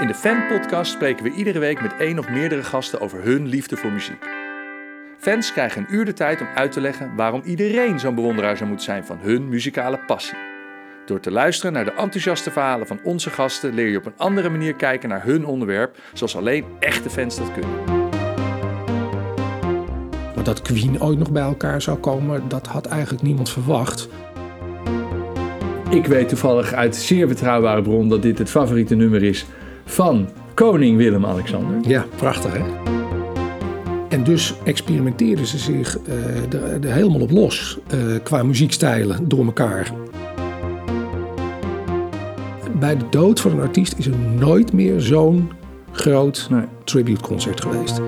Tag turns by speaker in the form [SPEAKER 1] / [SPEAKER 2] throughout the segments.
[SPEAKER 1] In de Fan-podcast spreken we iedere week met één of meerdere gasten over hun liefde voor muziek. Fans krijgen een uur de tijd om uit te leggen waarom iedereen zo'n bewonderaar zou moeten zijn van hun muzikale passie. Door te luisteren naar de enthousiaste verhalen van onze gasten leer je op een andere manier kijken naar hun onderwerp, zoals alleen echte fans dat kunnen.
[SPEAKER 2] Maar dat Queen ooit nog bij elkaar zou komen, dat had eigenlijk niemand verwacht.
[SPEAKER 1] Ik weet toevallig uit zeer betrouwbare bron dat dit het favoriete nummer is van koning Willem-Alexander.
[SPEAKER 2] Ja, prachtig hè? En dus experimenteerden ze zich uh, er, er helemaal op los uh, qua muziekstijlen door elkaar. Bij de dood van een artiest is er nooit meer zo'n groot
[SPEAKER 1] Nee.
[SPEAKER 2] tributeconcert geweest.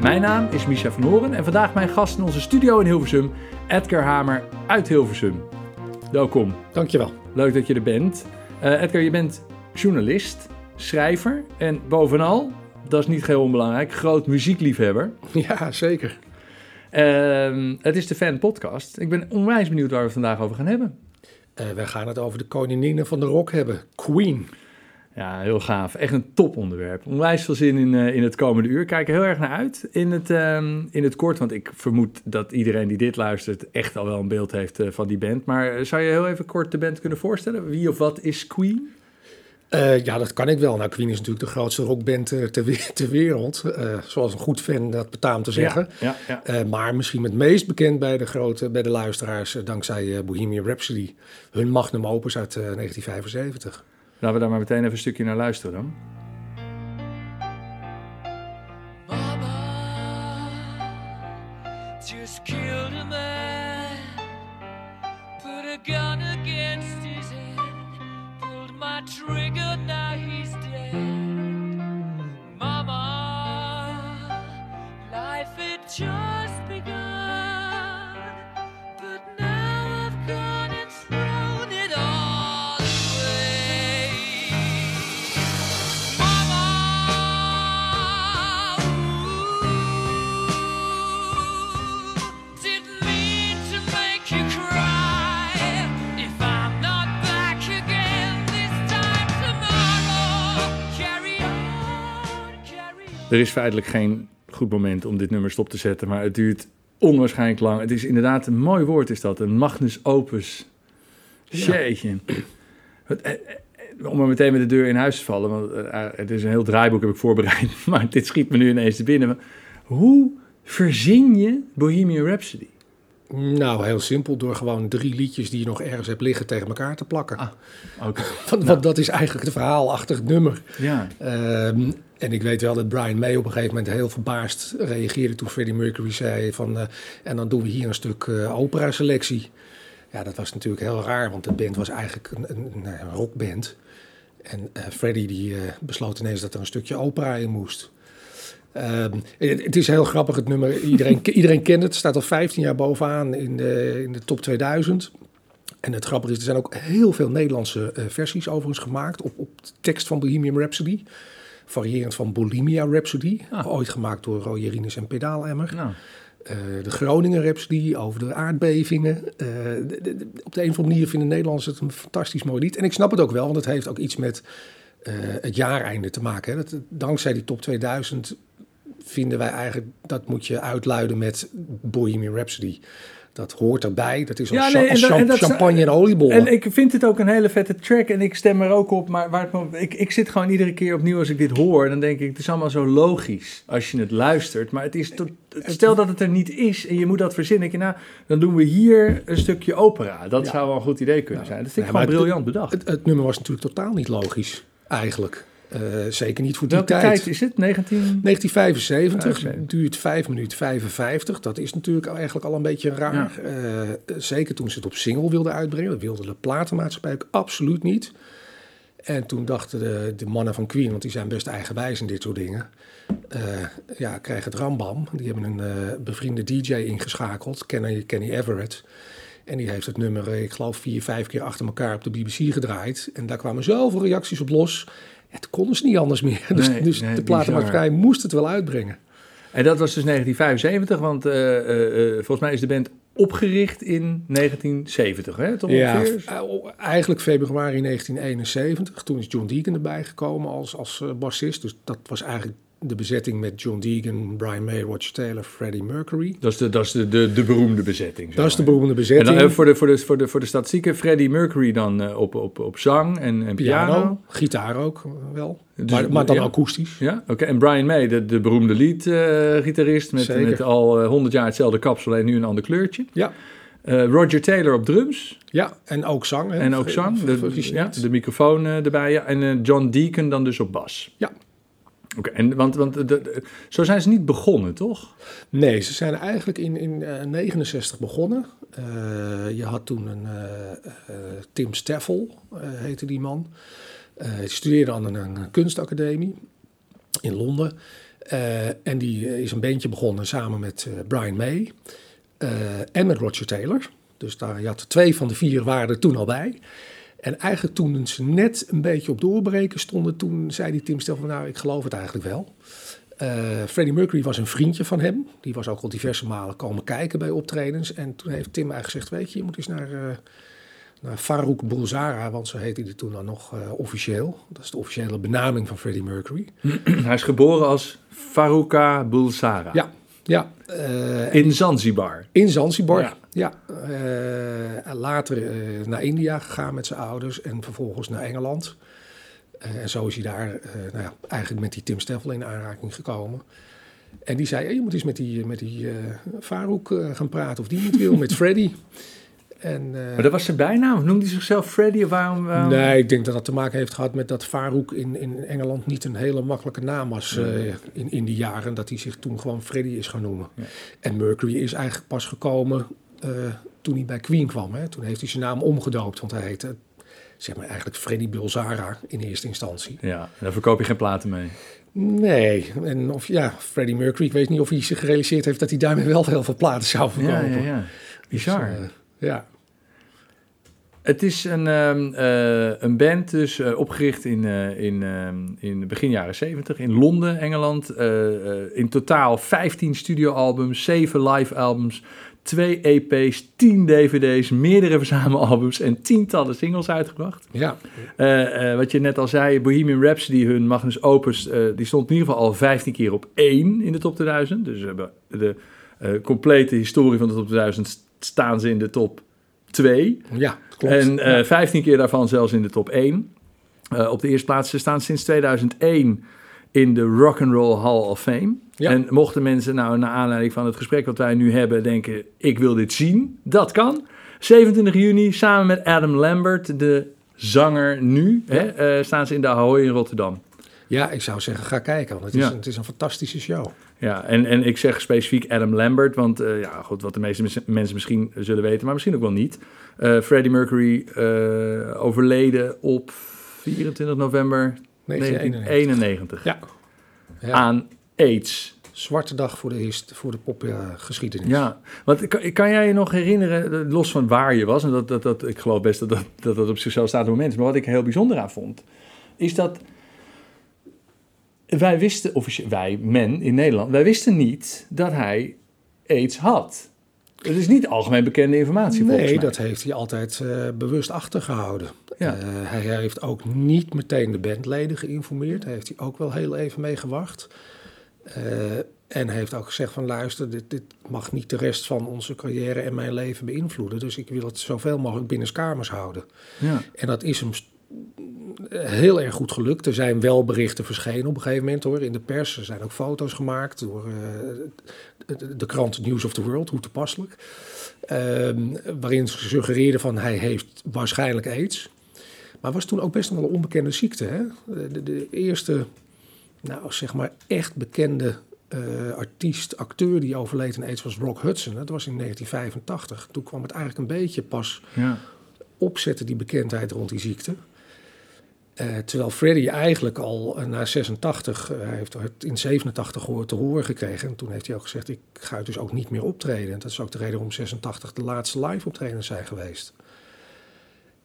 [SPEAKER 1] Mijn naam is Misha van Horen en vandaag mijn gast in onze studio in Hilversum, Edgar Hamer uit Hilversum. Welkom,
[SPEAKER 2] Dankjewel.
[SPEAKER 1] leuk dat je er bent. Eh, Edgar, je bent journalist, schrijver en bovenal, dat is niet heel onbelangrijk, groot muziekliefhebber.
[SPEAKER 2] Ja, zeker.
[SPEAKER 1] Ehm, het is de Fan Podcast. Ik ben onwijs benieuwd waar we het vandaag over gaan hebben.
[SPEAKER 2] Uh, wij gaan het over de koningin van de rock hebben, Queen.
[SPEAKER 1] Ja, heel gaaf. Echt een toponderwerp. Onwijs veel zin in, uh, in het komende uur. Kijk er heel erg naar uit in het, um, in het kort. Want ik vermoed dat iedereen die dit luistert echt al wel een beeld heeft uh, van die band. Maar zou je heel even kort de band kunnen voorstellen? Wie of wat is Queen?
[SPEAKER 2] Uh, ja, dat kan ik wel. Nou, Queen is natuurlijk de grootste rockband ter, we ter wereld. zoals een goed fan dat betaamt te zeggen.
[SPEAKER 1] Ja, ja,
[SPEAKER 2] ja. maar misschien het meest bekend bij de, grote, bij de luisteraars dankzij Bohemian Rhapsody. Hun magnum opus uit 1975.
[SPEAKER 1] Laten we daar maar meteen even een stukje naar luisteren dan.
[SPEAKER 3] Mama just killed a man, put a gun against his head, pulled my trigger,
[SPEAKER 1] Er is feitelijk geen goed moment om dit nummer stop te zetten, maar het duurt onwaarschijnlijk lang. Het is inderdaad een mooi woord is dat, een magnus opus. Jeetje. Het, eh, eh, Om maar meteen met de deur in huis te vallen, want eh, het is een heel draaiboek heb ik voorbereid, maar dit schiet me nu ineens te binnen. Hoe verzin je Bohemian Rhapsody?
[SPEAKER 2] Nou, heel simpel. Door gewoon drie liedjes die je nog ergens hebt liggen tegen elkaar te plakken.
[SPEAKER 1] Ah, Oké.
[SPEAKER 2] Want, want dat is eigenlijk het verhaal achter het nummer.
[SPEAKER 1] Ja,
[SPEAKER 2] Ehm, en ik weet wel dat Brian May op een gegeven moment heel verbaasd reageerde toen Freddie Mercury zei van... eh, en dan doen we hier een stuk eh, opera-selectie. Ja, dat was natuurlijk heel raar, want de band was eigenlijk een, een, een, een rockband. En eh, Freddie die eh, besloot ineens dat er een stukje opera in moest. Ehm, het, is heel grappig, het nummer. Iedereen, iedereen kent het. Het staat al 15 jaar bovenaan in de, in de top 2000. En het grappige is, er zijn ook heel veel Nederlandse eh, versies overigens gemaakt op, op de tekst van Bohemian Rhapsody. Variërend van Bulimia Rhapsody,
[SPEAKER 1] Ah.
[SPEAKER 2] ooit gemaakt door Roy Rinus en Pedaalemmer.
[SPEAKER 1] nou,
[SPEAKER 2] Eh, de Groningen Rhapsody over de aardbevingen. Eh, de- de- de- op de een of andere manier vinden Nederlanders het een fantastisch mooi lied. En ik snap het ook wel, want het heeft ook iets met eh, het jaareinde te maken. Hè. Dat, dankzij die top 2000 vinden wij eigenlijk, dat moet je uitluiden met Bohemian Rhapsody. Dat hoort erbij. Dat is als,
[SPEAKER 1] Ja,
[SPEAKER 2] cha-
[SPEAKER 1] nee,
[SPEAKER 2] als
[SPEAKER 1] en dat-
[SPEAKER 2] cham-
[SPEAKER 1] en dat-
[SPEAKER 2] champagne en oliebollen.
[SPEAKER 1] En ik vind het ook een hele vette track en ik stem er ook op. Maar waar het ik, ik zit gewoon iedere keer opnieuw als ik dit hoor. Dan denk ik, het is allemaal zo logisch als je het luistert. Maar het is tot, stel dat het er niet is en je moet dat verzinnen. je, nou, dan doen we hier een stukje opera. Dat
[SPEAKER 2] Ja.
[SPEAKER 1] zou wel een goed idee kunnen zijn. Dat vind ik
[SPEAKER 2] Nee,
[SPEAKER 1] gewoon briljant bedacht.
[SPEAKER 2] het, het nummer was natuurlijk totaal niet logisch, eigenlijk. Eh, zeker niet voor die
[SPEAKER 1] Welke
[SPEAKER 2] tijd.
[SPEAKER 1] tijd is het? 19...
[SPEAKER 2] 1975,
[SPEAKER 1] 75.
[SPEAKER 2] duurt 5 minuten 55. Dat is natuurlijk eigenlijk al een beetje raar. Eh, zeker toen ze het op single wilden uitbrengen. Dat wilde de platenmaatschappij ook absoluut niet. En toen dachten de, de mannen van Queen, want die zijn best eigenwijs in dit soort dingen. eh, ja, krijgen het rambam. Die hebben een bevriende DJ ingeschakeld, Kenny, Kenny Everett. En die heeft het nummer, ik geloof, vier, vijf keer achter elkaar op de BBC gedraaid. En daar kwamen zoveel reacties op los. Het konden ze niet anders meer. Dus,
[SPEAKER 1] Nee,
[SPEAKER 2] dus
[SPEAKER 1] nee,
[SPEAKER 2] de platenmaatschappij moest het wel uitbrengen.
[SPEAKER 1] En dat was dus 1975, want eh, eh, eh, volgens mij is de band opgericht in 1970, hè? Toch
[SPEAKER 2] Ja, eigenlijk februari 1971. Toen is John Deacon erbij gekomen als, als bassist. Dus dat was eigenlijk de bezetting met John Deacon, Brian May, Roger Taylor, Freddie Mercury.
[SPEAKER 1] Dat is de, dat is de, de, de beroemde bezetting.
[SPEAKER 2] Dat is de beroemde
[SPEAKER 1] En
[SPEAKER 2] bezetting.
[SPEAKER 1] dan even voor de, voor de, voor de, voor de statistieken, Freddie Mercury dan eh, op, op, op zang en, en piano.
[SPEAKER 2] piano, gitaar ook eh, wel.
[SPEAKER 1] Dus-
[SPEAKER 2] maar, maar dan
[SPEAKER 1] ja.
[SPEAKER 2] akoestisch.
[SPEAKER 1] Ja, oké. En Brian May, de, de beroemde lead-gitarist met,
[SPEAKER 2] Zeker.
[SPEAKER 1] met al eh, 100 jaar hetzelfde kapsel en nu een ander kleurtje.
[SPEAKER 2] Ja,
[SPEAKER 1] Eh, Roger Taylor op drums
[SPEAKER 2] ja, en ook zang. hè.
[SPEAKER 1] en ook zang. De, ja, de microfoon eh, erbij. Ja. En eh, John Deacon dan dus op bas.
[SPEAKER 2] Ja.
[SPEAKER 1] Oké, en want, want de, zo zijn ze niet begonnen, toch?
[SPEAKER 2] Nee, ze zijn eigenlijk in 1969 69 begonnen. Eh, je had toen een eh, eh, Tim Steffel, eh, heette die man. Eh hij studeerde aan een, kunstacademie in Londen. Eh, en die eh, is een bandje begonnen samen met eh, Brian May eh, en met Roger Taylor. Dus daar, had twee van de vier waren er toen al bij. En eigenlijk toen ze net een beetje op doorbreken stonden, toen zei die Tim Steffel, nou ik geloof het eigenlijk wel. Eh, Freddie Mercury was een vriendje van hem. Die was ook al diverse malen komen kijken bij optredens. En toen heeft Tim eigenlijk gezegd, weet je, je moet eens naar, eh naar Farouk Bulzara, want zo heette hij toen dan nog eh, officieel. Dat is de officiële benaming van Freddie Mercury.
[SPEAKER 1] Hij is geboren als Farouka Bulsara.
[SPEAKER 2] Ja, ja.
[SPEAKER 1] In Zanzibar.
[SPEAKER 2] in Zanzibar.
[SPEAKER 1] Ja.
[SPEAKER 2] Ja. Eh, later eh, naar India gegaan met zijn ouders en vervolgens naar Engeland. Eh, en zo is hij daar nou ja, eigenlijk met die Tim Steffel in aanraking gekomen. En die zei, "Hey, je moet eens met die, met die Farouk gaan praten of die niet wil, met Freddy. En,
[SPEAKER 1] Maar dat was zijn bijnaam. Noemde hij zichzelf Freddy? Of waarom, waarom?
[SPEAKER 2] Nee, ik denk dat dat te maken heeft gehad met dat Farouk in, in Engeland niet een hele makkelijke naam was in, in die jaren. Dat hij zich toen gewoon Freddy is gaan noemen.
[SPEAKER 1] Ja.
[SPEAKER 2] En Mercury is eigenlijk pas gekomen eh, toen hij bij Queen kwam. Hè. Toen heeft hij zijn naam omgedoopt, want hij heette zeg maar eigenlijk Freddy Bulzara in eerste instantie.
[SPEAKER 1] Ja, daar verkoop je geen platen mee.
[SPEAKER 2] Nee, en of ja, Freddie Mercury, ik weet niet of hij zich gerealiseerd heeft dat hij daarmee wel heel veel platen zou verkopen.
[SPEAKER 1] ja, ja. Bizar.
[SPEAKER 2] Dus, eh, ja.
[SPEAKER 1] Het is een, ehm, eh, een band dus opgericht in, in, ehm, in begin jaren 70 in Londen, Engeland. In totaal 15 studioalbums, 7 live albums, 2 EP's, 10 DVD's, meerdere verzamelalbums en tientallen singles uitgebracht.
[SPEAKER 2] ja,
[SPEAKER 1] Eh, eh, wat je net al zei, Bohemian Rhapsody, hun magnus opus, eh, die stond in ieder geval al 15 keer op 1 in de top 2000. Dus we hebben de complete historie van de top 2000 st- staan ze in de top 2.
[SPEAKER 2] ja, klopt.
[SPEAKER 1] En eh
[SPEAKER 2] Ja.
[SPEAKER 1] 15 keer daarvan zelfs in de top 1. Eh, op de eerste plaats. Ze staan sinds 2001 in de Rock and Roll Hall of Fame.
[SPEAKER 2] Ja.
[SPEAKER 1] En mochten mensen nou naar aanleiding van het gesprek wat wij nu hebben denken... ik wil dit zien, dat kan. 27 juni samen met Adam Lambert, de zanger nu... Hè, eh, staan ze in de Ahoy in Rotterdam.
[SPEAKER 2] Ja, ik zou zeggen, ga kijken, want het is,
[SPEAKER 1] Ja.
[SPEAKER 2] het is een fantastische show.
[SPEAKER 1] Ja, en, en ik zeg specifiek Adam Lambert, want eh, ja, goed, wat de meeste mensen misschien zullen weten, maar misschien ook wel niet. Eh, Freddie Mercury overleden op 24 november 1991
[SPEAKER 2] Ja. ja.
[SPEAKER 1] aan AIDS.
[SPEAKER 2] Zwarte dag voor de, hist- voor de popgeschiedenis.
[SPEAKER 1] Ja, want kan, kan jij je nog herinneren, eh, los van waar je was, en dat, dat, dat, ik geloof best dat dat, dat dat op zichzelf staat moment is, maar wat ik er heel bijzonder aan vond, is dat wij wisten, officie- wij, men in Nederland, wij wisten niet dat hij AIDS had. Het is niet algemeen bekende informatie volgens
[SPEAKER 2] Nee, dat heeft hij altijd eh, bewust achtergehouden.
[SPEAKER 1] Ja.
[SPEAKER 2] Eh, hij heeft ook niet meteen de bandleden geïnformeerd. Daar heeft hij ook wel heel even mee gewacht. Eh, en heeft ook gezegd van luister, dit, dit mag niet de rest van onze carrière en mijn leven beïnvloeden. Dus ik wil het zoveel mogelijk binnenskamers houden.
[SPEAKER 1] Ja.
[SPEAKER 2] En dat is hem heel erg goed gelukt. Er zijn wel berichten verschenen op een gegeven moment hoor, in de pers. Er zijn ook foto's gemaakt door eh, de, de krant News of the World, hoe toepasselijk. Ehm, waarin ze suggereerden van hij heeft waarschijnlijk aids. Maar was toen ook best wel een onbekende ziekte. Hè? De, de, eerste, nou zeg maar echt bekende eh, artiest, acteur die overleed aan aids was Rock Hudson. Dat was in 1985. Toen kwam het eigenlijk een beetje pas
[SPEAKER 1] Ja.
[SPEAKER 2] opzetten, die bekendheid rond die ziekte. Eh, terwijl Freddie eigenlijk al eh, na 86, eh, hij heeft het in 87 gehoord te horen gekregen. En toen heeft hij ook gezegd, ik ga dus ook niet meer optreden. En dat is ook de reden waarom 86 de laatste live optredens zijn geweest.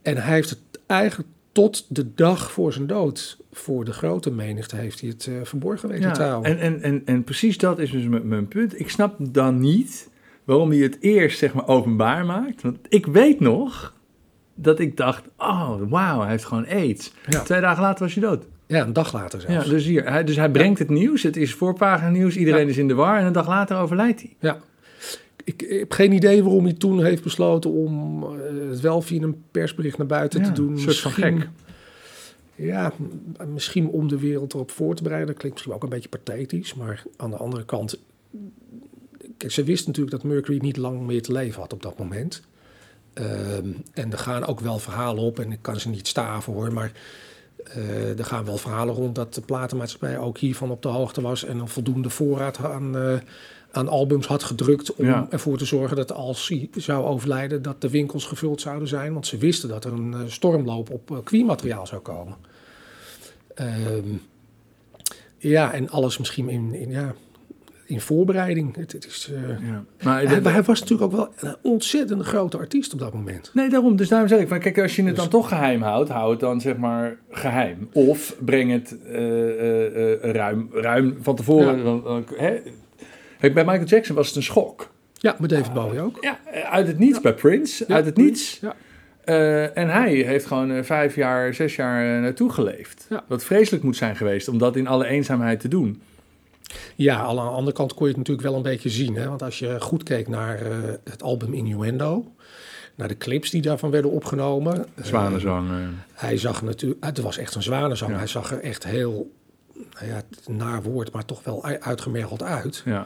[SPEAKER 2] En hij heeft het eigenlijk tot de dag voor zijn dood, voor de grote menigte, heeft hij het verborgen weten te
[SPEAKER 1] Ja,
[SPEAKER 2] houden.
[SPEAKER 1] en, en, en, en precies dat is dus mijn, mijn punt. Ik snap dan niet waarom hij het eerst zeg maar openbaar maakt. Want ik weet nog dat ik dacht, oh wauw, hij heeft gewoon aids.
[SPEAKER 2] Ja.
[SPEAKER 1] Twee dagen later was hij dood.
[SPEAKER 2] Ja, een dag later
[SPEAKER 1] Ja,
[SPEAKER 2] zelfs.
[SPEAKER 1] dus, hier, hij, dus hij brengt het nieuws, het is voorpagina nieuws, iedereen
[SPEAKER 2] Ja.
[SPEAKER 1] is in de war en een dag later overlijdt hij.
[SPEAKER 2] Ja. Ik, ik heb geen idee waarom hij toen heeft besloten om eh, het wel via een persbericht naar buiten
[SPEAKER 1] Ja,
[SPEAKER 2] te doen.
[SPEAKER 1] een soort van gek.
[SPEAKER 2] Ja, misschien om de wereld erop voor te bereiden. Dat klinkt misschien ook een beetje pathetisch. Maar aan de andere kant... Kijk, ze wist natuurlijk dat Mercury niet lang meer te leven had op dat moment. Ehm, en er gaan ook wel verhalen op. En ik kan ze niet staven hoor. Maar eh, er gaan wel verhalen rond dat de platenmaatschappij ook hiervan op de hoogte was. En een voldoende voorraad aan, eh, aan albums had gedrukt. Om
[SPEAKER 1] Ja.
[SPEAKER 2] ervoor te zorgen dat als hij zou overlijden, dat de winkels gevuld zouden zijn. Want ze wisten dat er een eh, stormloop op Queen-materiaal zou komen. Ehm, ja, en alles misschien in, in, ja, in voorbereiding. Het, het is, eh,
[SPEAKER 1] Ja. Maar,
[SPEAKER 2] hij, was natuurlijk ook wel een ontzettend grote artiest op dat moment.
[SPEAKER 1] Nee, daarom. Dus daarom zeg ik van, kijk, als je het
[SPEAKER 2] Dus-
[SPEAKER 1] dan toch geheim houdt, hou het dan zeg maar geheim. Of breng het eh, eh, ruim, ruim van tevoren.
[SPEAKER 2] Ja.
[SPEAKER 1] Hè? Kijk, bij Michael Jackson was het een schok.
[SPEAKER 2] Ja, met David Bowie ook.
[SPEAKER 1] Ja, uit het niets bij Prince, uit het niets.
[SPEAKER 2] Ja.
[SPEAKER 1] En hij heeft gewoon vijf jaar, zes jaar naartoe geleefd.
[SPEAKER 2] Ja.
[SPEAKER 1] Wat vreselijk moet zijn geweest om dat in alle eenzaamheid te doen.
[SPEAKER 2] Ja, aan de andere kant kon je het natuurlijk wel een beetje zien. Hè? Want als je goed keek naar eh, het album Innuendo, naar de clips die daarvan werden opgenomen. eh,
[SPEAKER 1] Zwanenzang. eh.
[SPEAKER 2] hij zag natuurlijk, het was echt een zwanenzang.
[SPEAKER 1] Ja.
[SPEAKER 2] Hij zag er echt heel, nou ja, naar woord, maar toch wel uitgemergeld uit.
[SPEAKER 1] ja.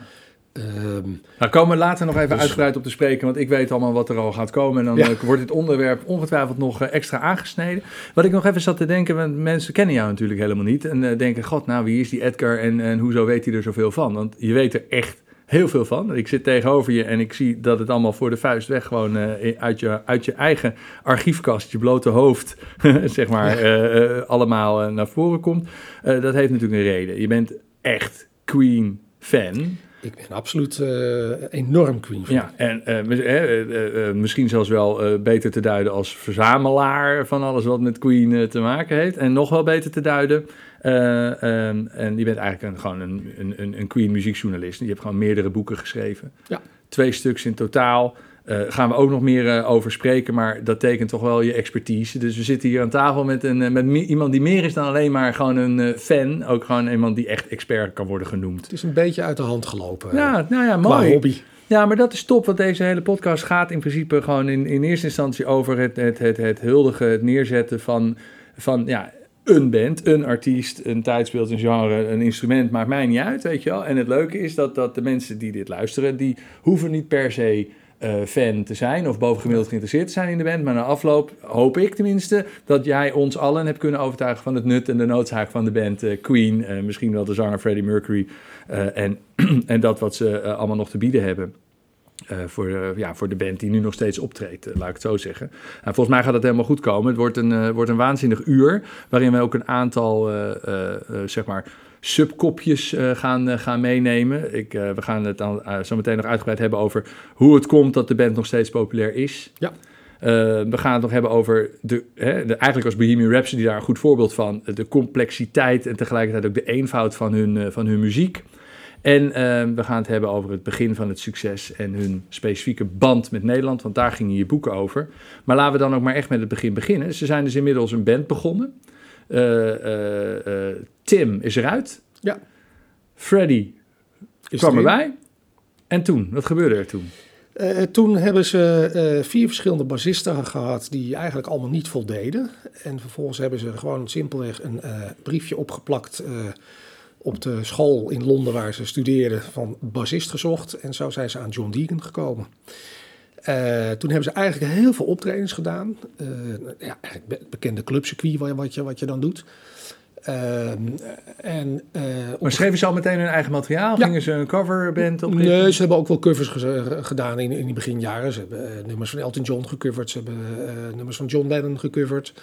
[SPEAKER 2] Ehm,
[SPEAKER 1] Nou, komen we later nog even
[SPEAKER 2] Dus-
[SPEAKER 1] uitgebreid op te spreken, want ik weet allemaal wat er al gaat komen. En dan
[SPEAKER 2] Ja.
[SPEAKER 1] eh, wordt dit onderwerp ongetwijfeld nog eh, extra aangesneden. Wat ik nog even zat te denken, want mensen kennen jou natuurlijk helemaal niet. En eh, denken, god, nou, wie is die Edgar en, en hoezo weet hij er zoveel van? Want je weet er echt heel veel van. Ik zit tegenover je en ik zie dat het allemaal voor de vuist weg gewoon uit, je, uit je eigen archiefkast, je blote hoofd, zeg maar, allemaal naar voren komt. Dat heeft natuurlijk een reden. Je bent echt Queen-fan.
[SPEAKER 2] Ik ben absoluut eh, enorm Queen fan.
[SPEAKER 1] Ja, en eh, eh, misschien zelfs wel beter te duiden als verzamelaar van alles wat met Queen te maken heeft. En nog wel beter te duiden. eh, ehm, en je bent eigenlijk een, gewoon een, een, een, een Queen muziekjournalist. Je hebt gewoon meerdere boeken geschreven.
[SPEAKER 2] Ja.
[SPEAKER 1] Twee stuks in totaal. Eh gaan we ook nog meer eh, over spreken, maar dat tekent toch wel je expertise. Dus we zitten hier aan tafel met, een, eh, met me- iemand die meer is dan alleen maar gewoon een fan. Ook gewoon iemand die echt expert kan worden genoemd.
[SPEAKER 2] Het is een beetje uit de hand gelopen.
[SPEAKER 1] Ja, nou ja, mooi.
[SPEAKER 2] hobby.
[SPEAKER 1] Ja, maar dat is top, want deze hele podcast gaat in principe gewoon in, in eerste instantie over het, het, het, het huldigen, het neerzetten van, van ja, een band, een artiest, een tijdsbeeld, een genre, een instrument, maakt mij niet uit, weet je wel. En het leuke is dat, dat de mensen die dit luisteren, die hoeven niet per se eh, fan te zijn of bovengemiddeld geïnteresseerd te zijn in de band. Maar na afloop hoop ik tenminste dat jij ons allen hebt kunnen overtuigen van het nut en de noodzaak van de band eh, Queen. eh, misschien wel de zanger Freddie Mercury en, en dat wat ze allemaal nog te bieden hebben. voor, ja, voor de band die nu nog steeds optreedt, laat ik het zo zeggen. En volgens mij gaat het helemaal goed komen. Het wordt een, wordt een waanzinnig uur, waarin we ook een aantal, zeg maar, subkopjes eh, gaan, eh, gaan meenemen. Ik, eh, we gaan het dan zo meteen nog uitgebreid hebben over hoe het komt dat de band nog steeds populair is.
[SPEAKER 2] Ja.
[SPEAKER 1] We gaan het nog hebben over, de, hè, de, eigenlijk was Bohemian Rhapsody daar een goed voorbeeld van. De complexiteit en tegelijkertijd ook de eenvoud van hun, van hun muziek. En we gaan het hebben over het begin van het succes en hun specifieke band met Nederland, want daar gingen je boeken over. Maar laten we dan ook maar echt met het begin beginnen. Ze zijn dus inmiddels een band begonnen. Eh, eh, eh, Tim is eruit.
[SPEAKER 2] Ja.
[SPEAKER 1] Freddy
[SPEAKER 2] Is
[SPEAKER 1] kwam
[SPEAKER 2] erin.
[SPEAKER 1] erbij. En toen? Wat gebeurde er toen?
[SPEAKER 2] Toen hebben ze vier verschillende bassisten gehad die eigenlijk allemaal niet voldeden. En vervolgens hebben ze gewoon simpelweg een briefje opgeplakt op de school in Londen waar ze studeerden van bassist gezocht. En zo zijn ze aan John Deegan gekomen. Eh, toen hebben ze eigenlijk heel veel optredens gedaan. Eh, ja, eigenlijk be- bekende clubcircuit wat, wat, je, wat je dan doet. Ehm, en, eh,
[SPEAKER 1] Maar schreven ze al meteen hun eigen materiaal?
[SPEAKER 2] Ja.
[SPEAKER 1] Gingen ze een coverband op?
[SPEAKER 2] Nee, ze hebben ook wel covers ge- gedaan in, in die beginjaren. Ze hebben nummers van Elton John gecoverd. Ze hebben nummers van John Lennon gecoverd.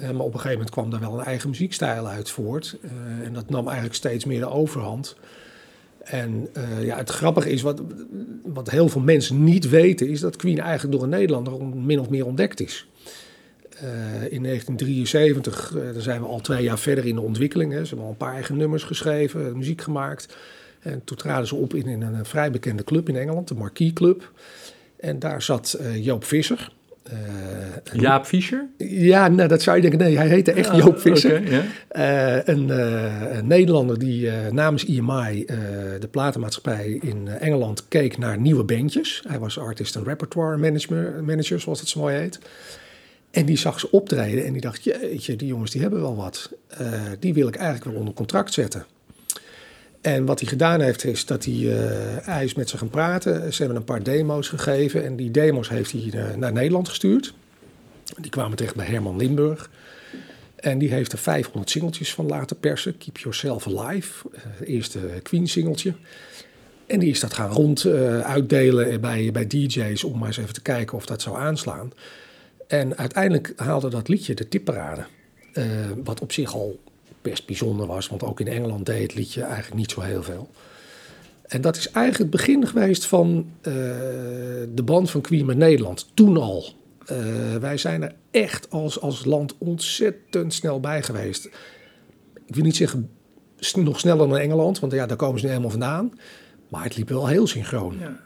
[SPEAKER 2] Maar op een gegeven moment kwam daar wel een eigen muziekstijl uit voort. En dat nam eigenlijk steeds meer de overhand. En eh, ja, het grappige is, wat, wat heel veel mensen niet weten... is dat Queen eigenlijk door een Nederlander min of meer ontdekt is. Eh, in 1973, eh, daar zijn we al twee jaar verder in de ontwikkeling. Hè. Ze hebben al een paar eigen nummers geschreven, muziek gemaakt. En toen traden ze op in, in een vrij bekende club in Engeland, de Marquis Club. En daar zat eh, Joop Visser. Eh,
[SPEAKER 1] Jaap Fischer?
[SPEAKER 2] Ja, nou, dat zou je denken. Nee, hij heette echt
[SPEAKER 1] Ah,
[SPEAKER 2] Joop Visser. Eh, een, eh, een Nederlander die namens EMI, eh, de platenmaatschappij in Engeland, keek naar nieuwe bandjes. Hij was artist en repertoire manager, manager, zoals het zo mooi heet. En die zag ze optreden en die dacht, jeetje, die jongens die hebben wel wat. Die wil ik eigenlijk wel onder contract zetten. En wat hij gedaan heeft, is dat hij, hij is met ze gaan praten. Ze hebben een paar demo's gegeven en die demo's heeft hij eh, naar Nederland gestuurd. Die kwamen terecht bij Herman Limburg. En die heeft er 500 singeltjes van laten persen. Keep Yourself Alive, eh, eerste Queen-singeltje. En die is dat gaan rond uitdelen bij, bij DJ's om maar eens even te kijken of dat zou aanslaan. En uiteindelijk haalde dat liedje de tipparade. Wat op zich al best bijzonder was, want ook in Engeland deed het liedje eigenlijk niet zo heel veel. En dat is eigenlijk het begin geweest van eh, de band van Queen met Nederland. Toen al. Eh, wij zijn er echt als, als land ontzettend snel bij geweest. Ik wil niet zeggen nog sneller dan Engeland, want ja, daar komen ze nu helemaal vandaan. Maar het liep wel heel synchroon.
[SPEAKER 1] Ja.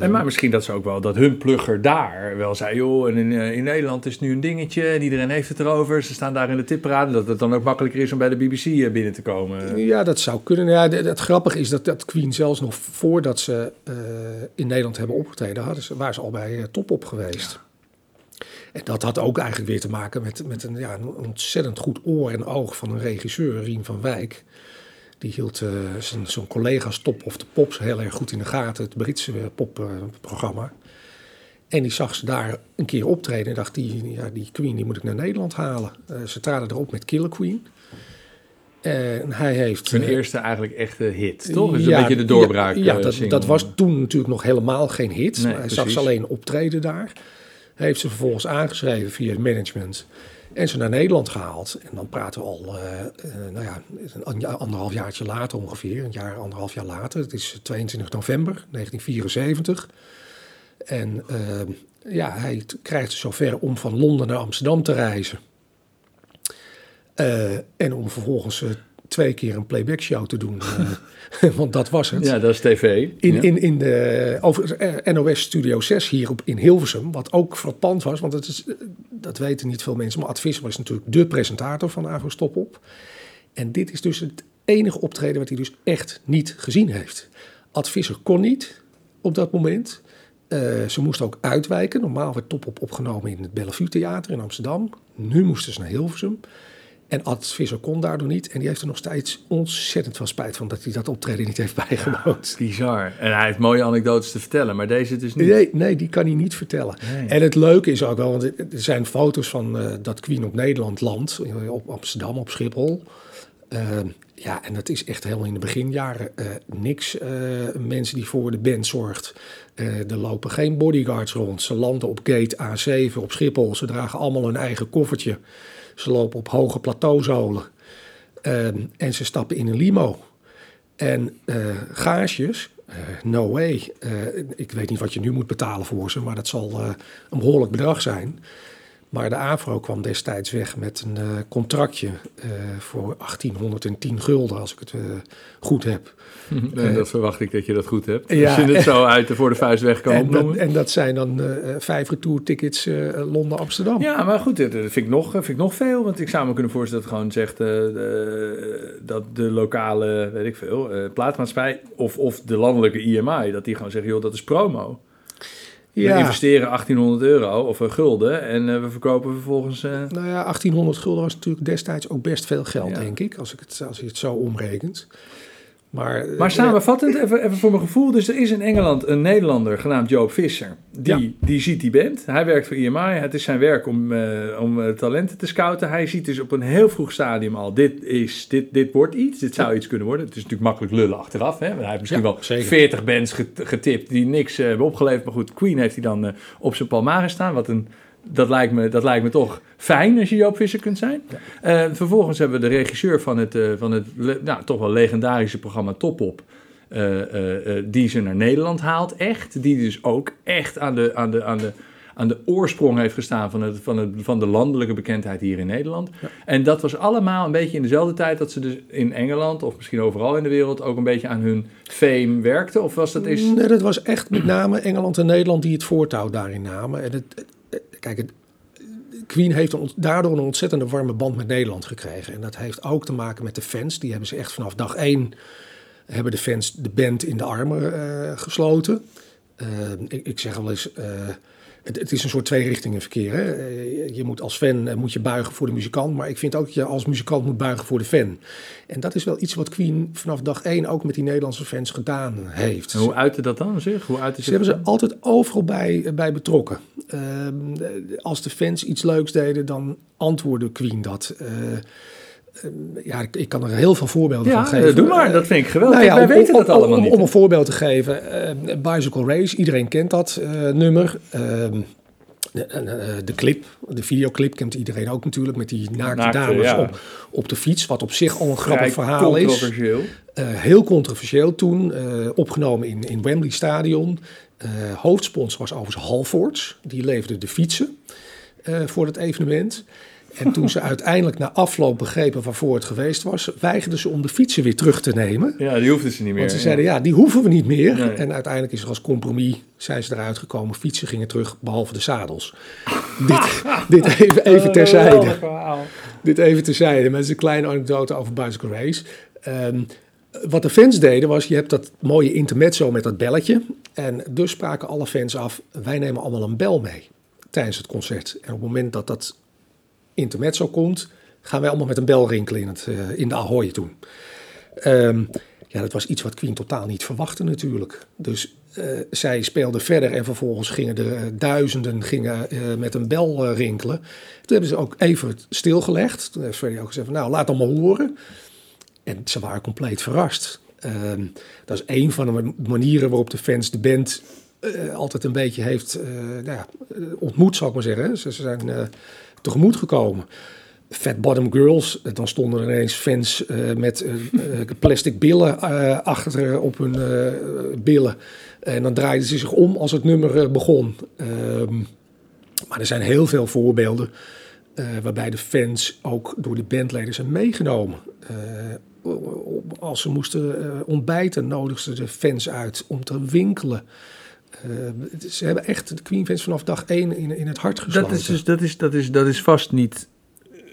[SPEAKER 1] En maar misschien dat ze ook wel, dat hun plugger daar wel zei, joh, en in, eh, in Nederland is het nu een dingetje en iedereen heeft het erover. Ze staan daar in de tipparade, dat het dan ook makkelijker is om bij de BBC eh, binnen te komen.
[SPEAKER 2] Ja, dat zou kunnen. Ja, de- het grappige is dat, dat Queen zelfs nog voordat ze eh, in Nederland hebben opgetreden, hadden ze, waren ze al bij uh, Top op geweest. En dat had ook eigenlijk weer te maken met, met een, ja, een ontzettend goed oor en oog van een regisseur, Rien van Wijk. Die hield eh, zijn, zijn collega's Top of the Pops heel erg goed in de gaten, het Britse eh, popprogramma. En die zag ze daar een keer optreden en dacht, die, ja, die Queen die moet ik naar Nederland halen. Eh, ze traden erop met Killer Queen. En hij heeft... Eh,
[SPEAKER 1] eerste eigenlijk echte hit, toch? Dus
[SPEAKER 2] ja,
[SPEAKER 1] een beetje de doorbraak.
[SPEAKER 2] Ja, ja,
[SPEAKER 1] eh,
[SPEAKER 2] dat, dat was toen natuurlijk nog helemaal geen hit.
[SPEAKER 1] Nee,
[SPEAKER 2] maar hij zag ze alleen optreden daar. Hij heeft ze vervolgens aangeschreven via het management. En ze naar Nederland gehaald. En dan praten we al, eh, eh, nou ja, anderhalf jaartje later ongeveer. Een jaar, anderhalf jaar later. Het is 22 november 1974. En eh, ja, hij krijgt het zover om van Londen naar Amsterdam te reizen. Eh, en om vervolgens eh, twee keer een playback show te doen. eh, want dat was het.
[SPEAKER 1] Ja, dat is tv.
[SPEAKER 2] In,
[SPEAKER 1] Ja.
[SPEAKER 2] in, in de over, eh, NOS Studio 6 hier op, in Hilversum, wat ook frappant was, want het is, eh, dat weten niet veel mensen, maar Ad Visser was natuurlijk de presentator van Avro Stop Op. En dit is dus het enige optreden wat hij dus echt niet gezien heeft. Ad Visser kon niet op dat moment. Ze moesten ook uitwijken. Normaal werd Top Op opgenomen in het Bellevue Theater in Amsterdam. Nu moesten ze naar Hilversum. En Ad Visser kon daardoor niet. En die heeft er nog steeds ontzettend veel spijt van dat hij dat optreden niet heeft bijgewoond.
[SPEAKER 1] Bizar. En hij heeft mooie anekdotes te vertellen, maar deze dus niet.
[SPEAKER 2] Nee, nee, die kan hij niet vertellen.
[SPEAKER 1] Nee.
[SPEAKER 2] En het leuke is ook wel, want er zijn foto's van eh, dat Queen op Nederland landt, eh, op Amsterdam, op Schiphol. Eh, ja, en dat is echt helemaal in de beginjaren eh, niks. eh, mensen die voor de band zorgt. Er lopen geen bodyguards rond. Ze landen op gate A7 op Schiphol. Ze dragen allemaal hun eigen koffertje. Ze lopen op hoge plateauzolen. Eh, en ze stappen in een limo. En eh gaasjes, eh, no way. Eh, ik weet niet wat je nu moet betalen voor ze, maar dat zal een behoorlijk bedrag zijn. Maar de AVRO kwam destijds weg met een eh, contractje eh, voor 1810 gulden, als ik het eh, goed heb.
[SPEAKER 1] En dat verwacht ik dat je dat goed hebt.
[SPEAKER 2] Ja.
[SPEAKER 1] Als je het zo uit de voor de vuist weg kan
[SPEAKER 2] En dat, en dat zijn dan vijf retourtickets Londen-Amsterdam.
[SPEAKER 1] Ja, maar goed, dat vind ik, nog, vind ik nog veel. Want ik zou me kunnen voorstellen dat het gewoon zegt dat de lokale, weet ik veel, plaatsmaatschappij of, of de landelijke IMI, dat die gewoon zeggen, joh, dat is promo. We
[SPEAKER 2] Ja.
[SPEAKER 1] investeren 1800 euro of een gulden en eh, we verkopen vervolgens... eh,
[SPEAKER 2] Nou ja, 1800 gulden was natuurlijk destijds ook best veel geld,
[SPEAKER 1] Ja.
[SPEAKER 2] denk ik, als, ik het, als je het zo omrekent. Maar,
[SPEAKER 1] Maar
[SPEAKER 2] eh,
[SPEAKER 1] samenvattend, even, even voor mijn gevoel. Dus er is in Engeland een Nederlander genaamd Joop Visser. Die,
[SPEAKER 2] Ja.
[SPEAKER 1] die ziet die band. Hij werkt voor IMI. Het is zijn werk om, eh, om eh, talenten te scouten. Hij ziet dus op een heel vroeg stadium al... dit, is, dit, dit wordt iets. Dit zou iets kunnen worden. Het is natuurlijk makkelijk lullen achteraf. Hè? Want hij heeft misschien
[SPEAKER 2] Ja,
[SPEAKER 1] wel
[SPEAKER 2] zeker.
[SPEAKER 1] 40 bands get- getipt... die niks hebben opgeleverd. Maar goed, Queen heeft hij dan op zijn palmares staan. Wat een... Dat lijkt, me, dat lijkt me toch fijn als je Joop Visser kunt zijn. Eh, vervolgens hebben we de regisseur van het, eh, van het nou, toch wel legendarische programma Top Op. eh, eh, die ze naar Nederland haalt, echt. Die dus ook echt aan de, aan de, aan de, aan de oorsprong heeft gestaan van, het, van, het, van de landelijke bekendheid hier in Nederland. En dat was allemaal een beetje in dezelfde tijd dat ze dus in Engeland, of misschien overal in de wereld, ook een beetje aan hun fame werkten? Of was dat is...
[SPEAKER 2] Nee, dat was echt met name Engeland en Nederland die het voortouw daarin namen. En het- kijk, Queen heeft daardoor een ontzettende warme band met Nederland gekregen. En dat heeft ook te maken met de fans. Die hebben ze echt vanaf dag één, hebben de fans de band in de armen eh, gesloten. Eh, ik, ik zeg wel eens, eh, het, het is een soort tweerichtingen verkeer. Hè? Eh, Je moet als fan eh, moet je buigen voor de muzikant, maar ik vind ook dat je als muzikant moet buigen voor de fan. En dat is wel iets wat Queen vanaf dag één ook met die Nederlandse fans gedaan heeft.
[SPEAKER 1] En hoe uitte dat dan zich? Hoe uitte
[SPEAKER 2] Ze hebben ze altijd overal bij, bij betrokken. Ehm, als de fans iets leuks deden, dan antwoordde Queen dat. Eh, ehm, ja, ik, ik kan er heel veel voorbeelden
[SPEAKER 1] Ja,
[SPEAKER 2] van geven.
[SPEAKER 1] doe maar.
[SPEAKER 2] Eh,
[SPEAKER 1] Dat vind ik geweldig.
[SPEAKER 2] nou ja,
[SPEAKER 1] Wij
[SPEAKER 2] om-
[SPEAKER 1] weten
[SPEAKER 2] om-
[SPEAKER 1] dat allemaal
[SPEAKER 2] om,
[SPEAKER 1] niet.
[SPEAKER 2] Om een voorbeeld te geven, eh, Bicycle Race, iedereen kent dat eh, nummer. Ehm, de, eh, de clip, de videoclip kent iedereen ook natuurlijk, met die naakte,
[SPEAKER 1] Naakte,
[SPEAKER 2] dames
[SPEAKER 1] ja.
[SPEAKER 2] op, op de fiets, wat op zich al een
[SPEAKER 1] Vrij
[SPEAKER 2] grappig verhaal is.
[SPEAKER 1] controversieel.
[SPEAKER 2] Eh, heel controversieel toen, eh, opgenomen in, in Wembley Stadion. Eh, hoofdsponsor was overigens Halfords, die leverde de fietsen eh, voor het evenement. En toen ze uiteindelijk na afloop begrepen waarvoor het geweest was, weigerden ze om de fietsen weer terug te nemen.
[SPEAKER 1] Ja, die hoefden ze niet meer.
[SPEAKER 2] Want ze zeiden, ja, die hoeven we niet meer.
[SPEAKER 1] Nee.
[SPEAKER 2] En uiteindelijk is er als compromis, zijn ze eruit gekomen, fietsen gingen terug, behalve de zadels. dit, dit even, even terzijde. Dit even terzijde, met een kleine anekdote over Bicycle Race. Ehm, wat de fans deden was, je hebt dat mooie intermezzo met dat belletje. En dus spraken alle fans af, wij nemen allemaal een bel mee tijdens het concert. En op het moment dat dat intermezzo komt, gaan wij allemaal met een bel rinkelen in, het, eh, in de Ahoy toen. Ehm, ja, dat was iets wat Queen totaal niet verwachtte natuurlijk. Dus eh, zij speelden verder en vervolgens gingen er eh, duizenden gingen, met een bel rinkelen. Toen hebben ze ook even stilgelegd. Toen heeft Freddie ook gezegd van, nou, laat allemaal horen. En ze waren compleet verrast. Ehm, dat is een van de manieren waarop de fans de band altijd een beetje heeft nou ja, ontmoet, zal ik maar zeggen. Ze, ze zijn tegemoet gekomen. Fat Bottom Girls, dan stonden er ineens fans eh, met eh, eh, plastic billen achter op hun billen. En dan draaiden ze zich om als het nummer begon. Ehm, maar er zijn heel veel voorbeelden waarbij de fans ook door de bandleden zijn meegenomen. Als ze moesten ontbijten, nodigden ze de fans uit om te winkelen. Eh, is- ze hebben echt de Queen fans vanaf dag één in, in het hart gesloten.
[SPEAKER 1] Dat is, dus, dat, is, dat, is, dat is vast niet.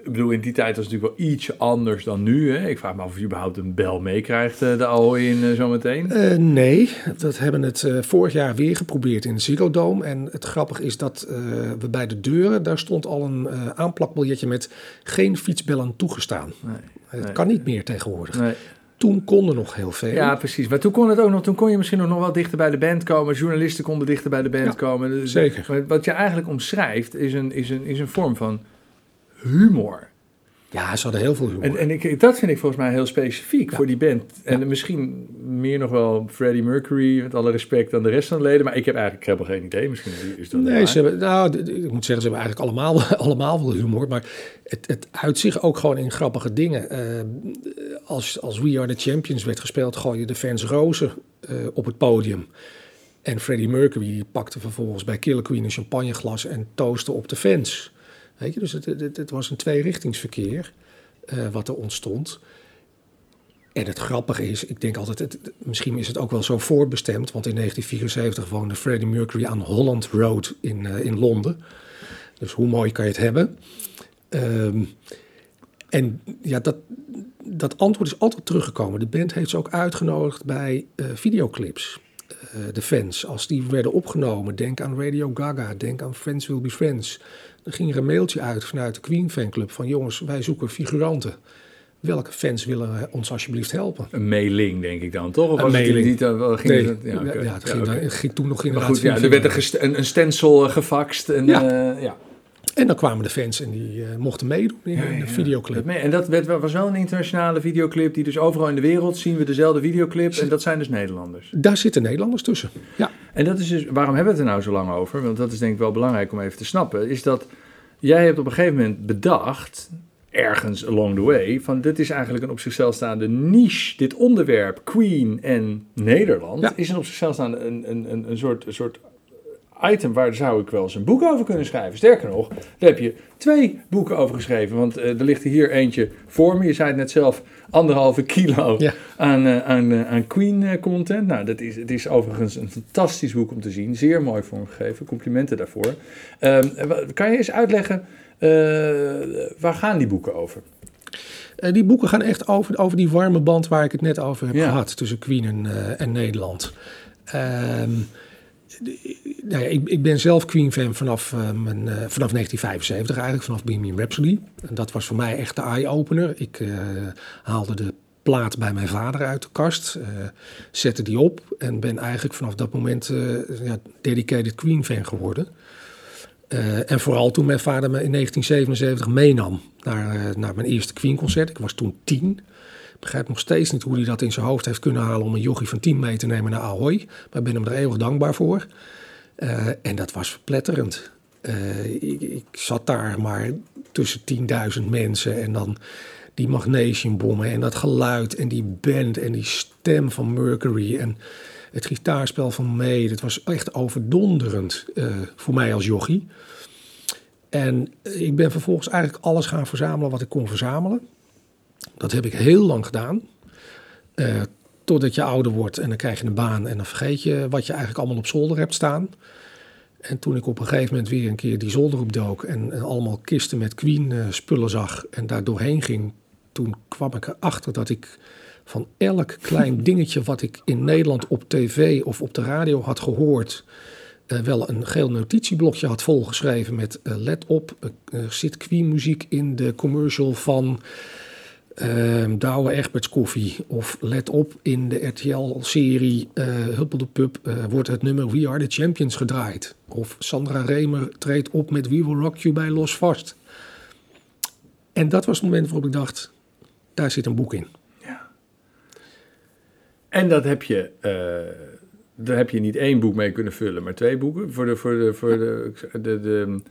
[SPEAKER 1] Ik bedoel, in die tijd was het natuurlijk wel ietsje anders dan nu. Hè? Ik vraag me af of je überhaupt een bel meekrijgt, eh, de Ahoy in eh, zometeen.
[SPEAKER 2] Eh, nee, dat hebben het vorig jaar weer geprobeerd in de Ziggo Dome. En het grappige is dat we bij de deuren, daar stond al een aanplakbiljetje met geen fietsbellen toegestaan.
[SPEAKER 1] Nee,
[SPEAKER 2] Het
[SPEAKER 1] nee.
[SPEAKER 2] kan niet meer tegenwoordig.
[SPEAKER 1] Nee.
[SPEAKER 2] Toen konden nog heel veel.
[SPEAKER 1] Ja, precies. Maar toen kon het ook nog. Toen kon je misschien nog wel dichter bij de band komen. Journalisten konden dichter bij de band
[SPEAKER 2] Ja,
[SPEAKER 1] komen. Dus-
[SPEAKER 2] zeker.
[SPEAKER 1] maar Wat je eigenlijk omschrijft is een, is een, is een vorm van humor.
[SPEAKER 2] Ja, ze hadden heel veel humor.
[SPEAKER 1] En, en ik, dat vind ik volgens mij heel specifiek
[SPEAKER 2] Ja.
[SPEAKER 1] voor die band. En misschien meer nog wel Freddie Mercury, met alle respect aan de rest van de leden. Maar ik heb eigenlijk helemaal geen idee. Misschien is dat
[SPEAKER 2] Nee, ze hebben, nou, ik moet zeggen, ze hebben eigenlijk allemaal, allemaal wel humor. Maar het, het uit zich ook gewoon in grappige dingen. Eh, als, als We Are The Champions werd gespeeld, gooiden de fans rozen eh, op het podium. En Freddie Mercury pakte vervolgens bij Killer Queen een champagneglas en toastte op de fans. Dus het, het, was een tweerichtingsverkeer eh, wat er ontstond. En het grappige is, ik denk altijd, het, misschien is het ook wel zo voorbestemd, want in 1974 woonde Freddie Mercury aan Holland Road in, eh, in Londen. Dus hoe mooi kan je het hebben? Ehm, en ja, dat, dat antwoord is altijd teruggekomen. De band heeft ze ook uitgenodigd bij eh, videoclips. De fans, als die werden opgenomen, denk aan Radio Gaga, denk aan Friends Will Be Friends. Dan ging er een mailtje uit vanuit de Queen fanclub van jongens, wij zoeken figuranten. Welke fans willen ons alsjeblieft helpen?
[SPEAKER 1] Een mailing, denk ik dan, toch? Of
[SPEAKER 2] Een
[SPEAKER 1] was het
[SPEAKER 2] mailing.
[SPEAKER 1] niet, eh, ging
[SPEAKER 2] Nee,
[SPEAKER 1] het-
[SPEAKER 2] ja,
[SPEAKER 1] oké.
[SPEAKER 2] het, ging, het ging toen nog
[SPEAKER 1] Maar
[SPEAKER 2] inderdaad
[SPEAKER 1] goed, ja, er werd een, een, stencil eh, gefaxt. En,
[SPEAKER 2] Ja.
[SPEAKER 1] eh, ja.
[SPEAKER 2] En dan kwamen de fans en die eh, mochten meedoen in
[SPEAKER 1] Ja,
[SPEAKER 2] de
[SPEAKER 1] ja.
[SPEAKER 2] videoclip.
[SPEAKER 1] Dat En dat werd, was wel een internationale videoclip, die dus overal in de wereld zien we dezelfde videoclip. En dat zijn dus Nederlanders.
[SPEAKER 2] Daar zitten Nederlanders tussen. Ja,
[SPEAKER 1] En dat is dus, waarom hebben we het er nou zo lang over? Want dat is denk ik wel belangrijk om even te snappen. Is dat jij hebt op een gegeven moment bedacht, ergens along the way, van dit is eigenlijk een op zichzelf staande niche. Dit onderwerp, Queen en Nederland,
[SPEAKER 2] Ja.
[SPEAKER 1] is een op zichzelf staande een, een, een, een, soort, een soort item waar zou ik wel eens een boek over kunnen schrijven. Sterker nog, daar heb je twee boeken over geschreven. Want eh, er ligt er hier eentje voor me. Je zei het net zelf, anderhalve kilo
[SPEAKER 2] Ja.
[SPEAKER 1] aan, eh, aan, eh, aan Queen content. Nou, dat is, het is overigens een fantastisch boek om te zien. Zeer mooi vormgegeven. Complimenten daarvoor. Ehm, kan je eens uitleggen, waar gaan die boeken over?
[SPEAKER 2] Die boeken gaan echt over, over die warme band waar ik het net over heb
[SPEAKER 1] Ja.
[SPEAKER 2] gehad tussen Queen en, en Nederland. Ehm, nou ja, ik, ik ben zelf Queen-fan vanaf, eh, mijn, eh, vanaf 1975 eigenlijk, vanaf Bohemian Rhapsody. En dat was voor mij echt de eye-opener. Ik eh, haalde de plaat bij mijn vader uit de kast, zette die op en ben eigenlijk vanaf dat moment ja, dedicated Queen-fan geworden. En vooral toen mijn vader me in 1977 meenam naar, naar mijn eerste Queen-concert. Ik was toen tien. Begrijp nog steeds niet hoe hij dat in zijn hoofd heeft kunnen halen om een jochie van tien mee te nemen naar Ahoy. Maar ik ben hem er eeuwig dankbaar voor. Eh, en dat was verpletterend. Eh, ik, ik zat daar maar tussen 10.000 mensen en dan die magnesiumbommen en dat geluid en die band en die stem van Mercury en het gitaarspel van May. Dat was echt overdonderend eh, voor mij als jochie. En ik ben vervolgens eigenlijk alles gaan verzamelen wat ik kon verzamelen. Dat heb ik heel lang gedaan. Eh, totdat je ouder wordt en dan krijg je een baan en dan vergeet je wat je eigenlijk allemaal op zolder hebt staan. En toen ik op een gegeven moment weer een keer die zolder opdook en, en allemaal kisten met Queen eh, spullen zag en daar doorheen ging, toen kwam ik erachter dat ik van elk klein dingetje wat ik in Nederland op tv of op de radio had gehoord, eh, wel een geel notitieblokje had volgeschreven met let op, er zit Queen muziek in de commercial van ehm Douwe Egberts koffie. Of let op, in de RTL-serie eh Huppel de Pup eh, wordt het nummer We Are The Champions gedraaid. Of Sandra Remer treedt op met We Will Rock You bij Los Vast. En dat was het moment waarop ik dacht, daar zit een boek in.
[SPEAKER 1] En dat heb je, eh, daar heb je niet één boek mee kunnen vullen, maar twee boeken. Voor de, voor de, voor de, de, de,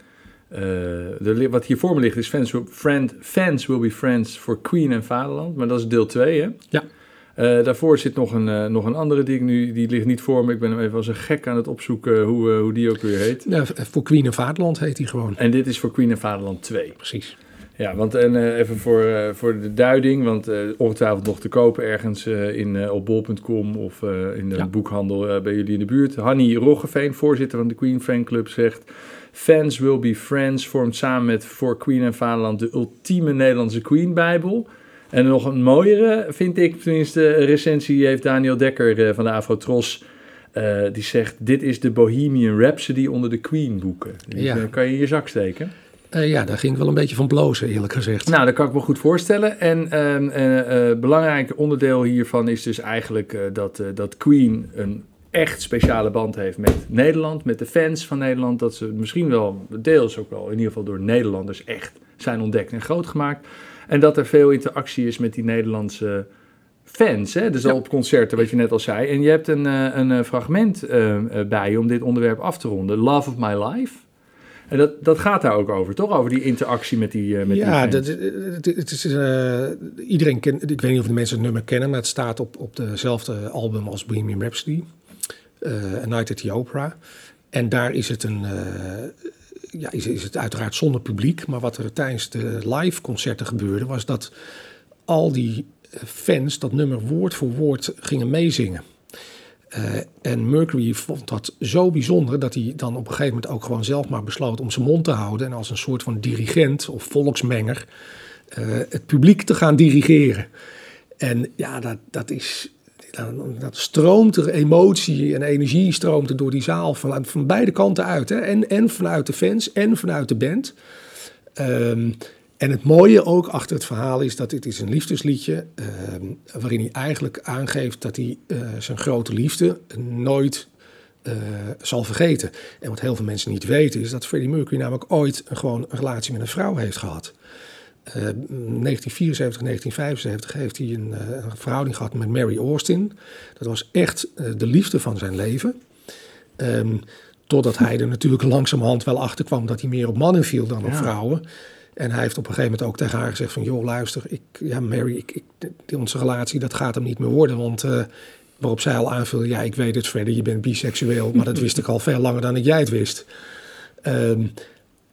[SPEAKER 1] de, li- wat hier voor me ligt is Fans Will, Friend, Fans Will Be Friends for Queen en Vaderland. Maar dat is deel 2, hè?
[SPEAKER 2] Ja.
[SPEAKER 1] Eh, daarvoor zit nog een, eh, nog een andere die ik nu, die ligt niet voor me. Ik ben hem even als een gek aan het opzoeken hoe, eh, hoe die ook weer heet.
[SPEAKER 2] Ja, voor Queen en Vaderland heet hij gewoon.
[SPEAKER 1] En dit is voor Queen en Vaderland 2.
[SPEAKER 2] Precies.
[SPEAKER 1] Ja, want en, eh, even voor, eh, voor de duiding, want eh, ongetwijfeld nog te kopen ergens in, op bol.com of in de
[SPEAKER 2] Ja.
[SPEAKER 1] boekhandel bij jullie in de buurt. Hanny Roggeveen, voorzitter van de Queen Fanclub, zegt... Fans Will Be Friends vormt samen met For Queen en Vaderland de ultieme Nederlandse Queen-bijbel. En nog een mooiere, vind ik, tenminste, recensie heeft Daniel Dekker van de Afro-Tros... eh, die zegt, dit is de Bohemian Rhapsody onder de Queen-boeken. Die
[SPEAKER 2] Ja.
[SPEAKER 1] eh, kan je in je zak steken.
[SPEAKER 2] Eh, ja, daar ging ik wel een beetje van blozen, eerlijk gezegd.
[SPEAKER 1] Nou, dat kan ik me goed voorstellen. En een eh, belangrijk onderdeel hiervan is dus eigenlijk dat, dat Queen een echt speciale band heeft met Nederland, met de fans van Nederland. Dat ze misschien wel, deels ook wel, in ieder geval door Nederlanders echt zijn ontdekt en groot gemaakt. En dat er veel interactie is met die Nederlandse fans. Hè? Dus
[SPEAKER 2] Ja.
[SPEAKER 1] al op concerten, wat je net al zei. En je hebt een, een fragment eh, eh, bij je om dit onderwerp af te ronden. Love of My Life. En dat, dat gaat daar ook over, toch? Over die interactie met die, eh met
[SPEAKER 2] ja,
[SPEAKER 1] die
[SPEAKER 2] dat, het, het is, eh, iedereen kent, ik weet niet of de mensen het nummer kennen, maar het staat op, op dezelfde album als Bohemian Rhapsody, eh A Night at the Opera. En daar is het, een, ja, is, is het uiteraard zonder publiek, maar wat er tijdens de live concerten gebeurde, was dat al die fans dat nummer woord voor woord gingen meezingen. Eh, en Mercury vond dat zo bijzonder dat hij dan op een gegeven moment ook gewoon zelf maar besloot om zijn mond te houden en als een soort van dirigent of volksmenger eh, het publiek te gaan dirigeren. En ja, dat, dat is. Dat stroomt er emotie en energie stroomt er door die zaal van, van beide kanten uit. Hè? En, en vanuit de fans en vanuit de band. Ehm, en het mooie ook achter het verhaal is dat dit is een liefdesliedje ehm, waarin hij eigenlijk aangeeft dat hij eh, zijn grote liefde nooit eh, zal vergeten. En wat heel veel mensen niet weten is dat Freddie Mercury namelijk ooit een, gewoon een relatie met een vrouw heeft gehad. Eh, 1974, 1975 heeft hij een, eh, een verhouding gehad met Mary Austin. Dat was echt de liefde van zijn leven. Ehm, totdat hij er natuurlijk langzamerhand wel achter kwam dat hij meer op mannen viel dan op
[SPEAKER 1] Ja.
[SPEAKER 2] vrouwen. En hij heeft op een gegeven moment ook tegen haar gezegd van... joh, luister, ik, ja, Mary, ik, onze relatie, dat gaat hem niet meer worden. Want eh, Waarop zij al aanvulde, ja, ik weet het verder, je bent biseksueel. Maar dat wist ik al veel langer dan ik jij het wist. Ehm,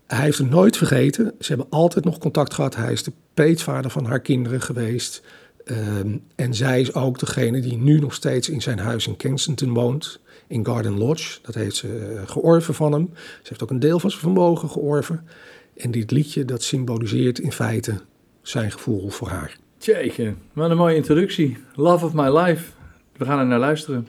[SPEAKER 2] hij heeft het nooit vergeten. Ze hebben altijd nog contact gehad. Hij is de peetvader van haar kinderen geweest. Ehm, en zij is ook degene die nu nog steeds in zijn huis in Kensington woont. In Garden Lodge. Dat heeft ze eh, georven van hem. Ze heeft ook een deel van zijn vermogen georven. En dit liedje, dat symboliseert in feite zijn gevoel voor haar.
[SPEAKER 1] Tjeetje, wat een mooie introductie. Love of my life. We gaan er naar luisteren.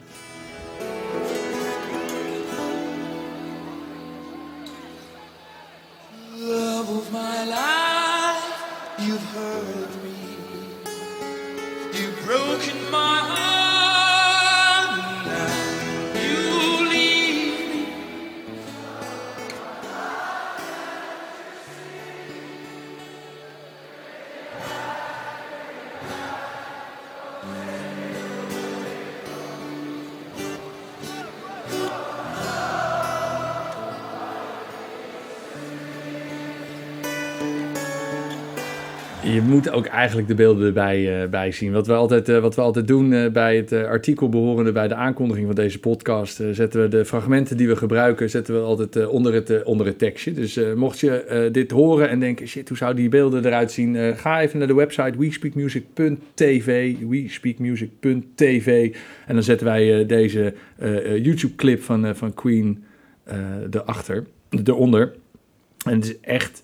[SPEAKER 1] Moet ook eigenlijk de beelden erbij eh, bij zien. Wat we altijd, eh, wat we altijd doen eh, bij het artikel behorende bij de aankondiging van deze podcast, zetten we de fragmenten die we gebruiken, zetten we altijd onder, het, onder het tekstje. Dus mocht je dit horen en denken, shit, hoe zouden die beelden eruit zien? Ga even naar de website wespeakmusic.tv, wespeakmusic.tv en dan zetten wij deze YouTube-clip van, van Queen erachter, eronder. En het is echt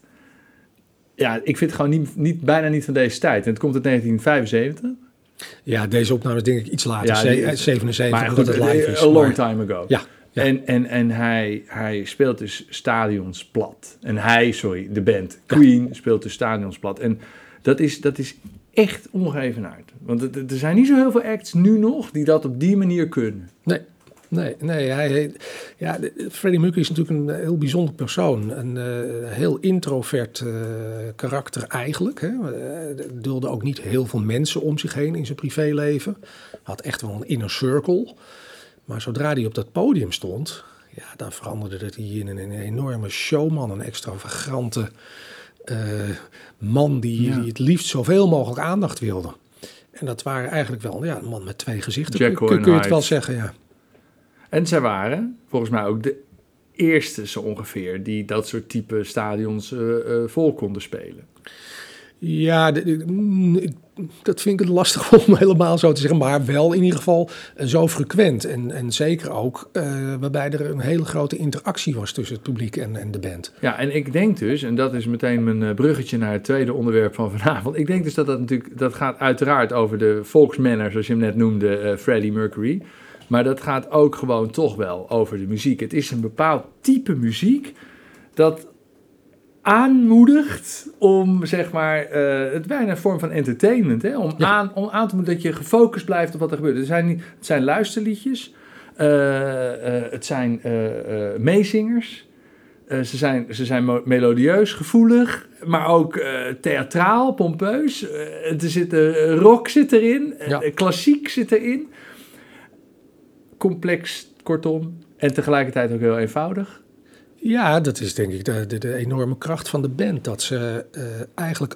[SPEAKER 1] ja, ik vind het gewoon niet, niet, bijna niet van deze tijd. En het komt uit 1975.
[SPEAKER 2] Ja, deze opname is denk ik iets later,
[SPEAKER 1] Ja,
[SPEAKER 2] ze-
[SPEAKER 1] die-
[SPEAKER 2] eh, 77,
[SPEAKER 1] Maar goed,
[SPEAKER 2] het live is.
[SPEAKER 1] a long
[SPEAKER 2] maar-
[SPEAKER 1] time ago.
[SPEAKER 2] Ja, ja.
[SPEAKER 1] En, en, en hij, hij speelt dus stadions plat. En hij, sorry, de band, Queen, speelt dus stadions plat. En dat is, dat is echt ongeëvenaard. Want er zijn niet zo heel veel acts nu nog die dat op die manier kunnen.
[SPEAKER 2] Nee, nee, nee. Hij, ja, Freddie Mercury is natuurlijk een heel bijzonder persoon. Een eh, heel introvert eh, karakter eigenlijk. Hè. Eh, dulde ook niet heel veel mensen om zich heen in zijn privéleven. Had echt wel een inner circle. Maar zodra hij op dat podium stond, ja, dan veranderde dat hij in een, een enorme showman, een extravagante eh, man die,
[SPEAKER 1] Ja.
[SPEAKER 2] die het liefst zoveel mogelijk aandacht wilde. En dat waren eigenlijk wel ja, een man met twee gezichten, kun, kun- je het wel zeggen, ja.
[SPEAKER 1] En zij waren volgens mij ook de eerste zo ongeveer die dat soort type stadions eh, eh, vol konden spelen.
[SPEAKER 2] Ja, mm, dat vind ik het lastig om helemaal zo te zeggen. Maar wel in ieder geval eh, zo frequent. En, en zeker ook waarbij er een hele grote interactie was tussen het publiek en, en de band.
[SPEAKER 1] Ja, en ik denk dus, en dat is meteen mijn bruggetje naar het tweede onderwerp van vanavond. Ik denk dus dat dat natuurlijk, dat gaat uiteraard over de volksmanner, zoals je hem net noemde, eh, Freddie Mercury. Maar dat gaat ook gewoon toch wel over de muziek. Het is een bepaald type muziek dat aanmoedigt om, zeg maar, eh, het bijna een vorm van entertainment, hè? Om,
[SPEAKER 2] Ja.
[SPEAKER 1] aan, om aan te moedigen dat je gefocust blijft op wat er gebeurt. Er zijn, het zijn luisterliedjes, eh, eh, het zijn meezingers, ze, zijn, ze zijn melodieus, gevoelig, maar ook theatraal, pompeus. Er zit, rock zit erin,
[SPEAKER 2] Ja.
[SPEAKER 1] klassiek zit erin. Complex, kortom. En tegelijkertijd ook heel eenvoudig.
[SPEAKER 2] Ja, dat is denk ik de, de, de enorme kracht van de band. Dat ze eh, eigenlijk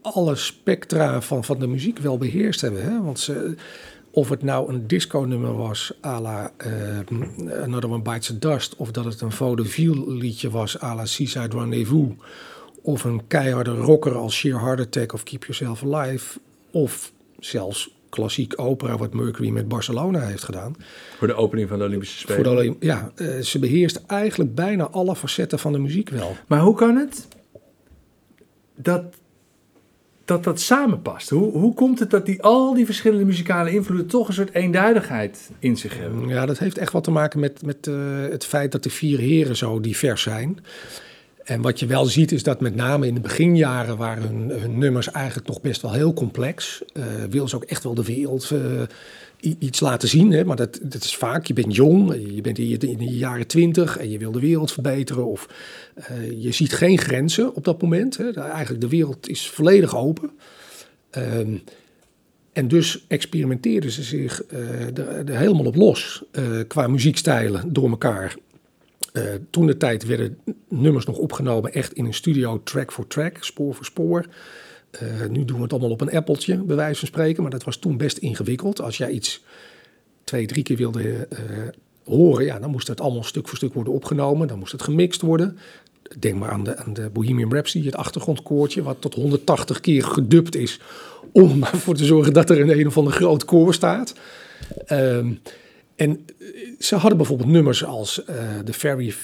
[SPEAKER 2] alle spectra van, van de muziek wel beheerst hebben. Hè? Want ze, of het nou een disco-nummer was à la eh, Another One Bites Dust... of dat het een vaudeville liedje was à la Seaside Rendezvous... of een keiharde rocker als Sheer Heart Attack of Keep Yourself Alive... of zelfs klassiek opera wat Mercury met Barcelona heeft gedaan...
[SPEAKER 1] Voor de opening van de Olympische Spelen.
[SPEAKER 2] Voor de ja, eh, ze beheerst eigenlijk bijna alle facetten van de muziek wel.
[SPEAKER 1] Maar hoe kan het dat dat, dat samenpast? Hoe, hoe komt het dat die, al die verschillende muzikale invloeden toch een soort eenduidigheid in zich hebben?
[SPEAKER 2] Ja, dat heeft echt wat te maken met, met eh, het feit dat de vier heren zo divers zijn. En wat je wel ziet is dat met name in de beginjaren waren hun, hun nummers eigenlijk nog best wel heel complex. Eh wil ze ook echt wel de wereld eh, iets laten zien. Hè? Maar dat, dat is vaak, je bent jong, je bent in je, jaren twintig en je wil de wereld verbeteren. Of eh, je ziet geen grenzen op dat moment. Hè? Eigenlijk de wereld is volledig open. Ehm, en dus experimenteerden ze zich er, helemaal op los qua muziekstijlen door elkaar. Eh, toen de tijd werden nummers nog opgenomen echt in een studio track voor track, spoor voor spoor. Eh, nu doen we het allemaal op een appeltje, bij wijze van spreken. Maar dat was toen best ingewikkeld. Als jij iets twee, drie keer wilde eh, horen, ja, dan moest het allemaal stuk voor stuk worden opgenomen. Dan moest het gemixt worden. Denk maar aan de, aan de Bohemian Rhapsody, het achtergrondkoortje, wat tot 180 keer gedubt is. Om er maar voor te zorgen dat er een een of ander groot koor staat. Ehm, en eh, ze hadden bijvoorbeeld nummers als eh The Fairy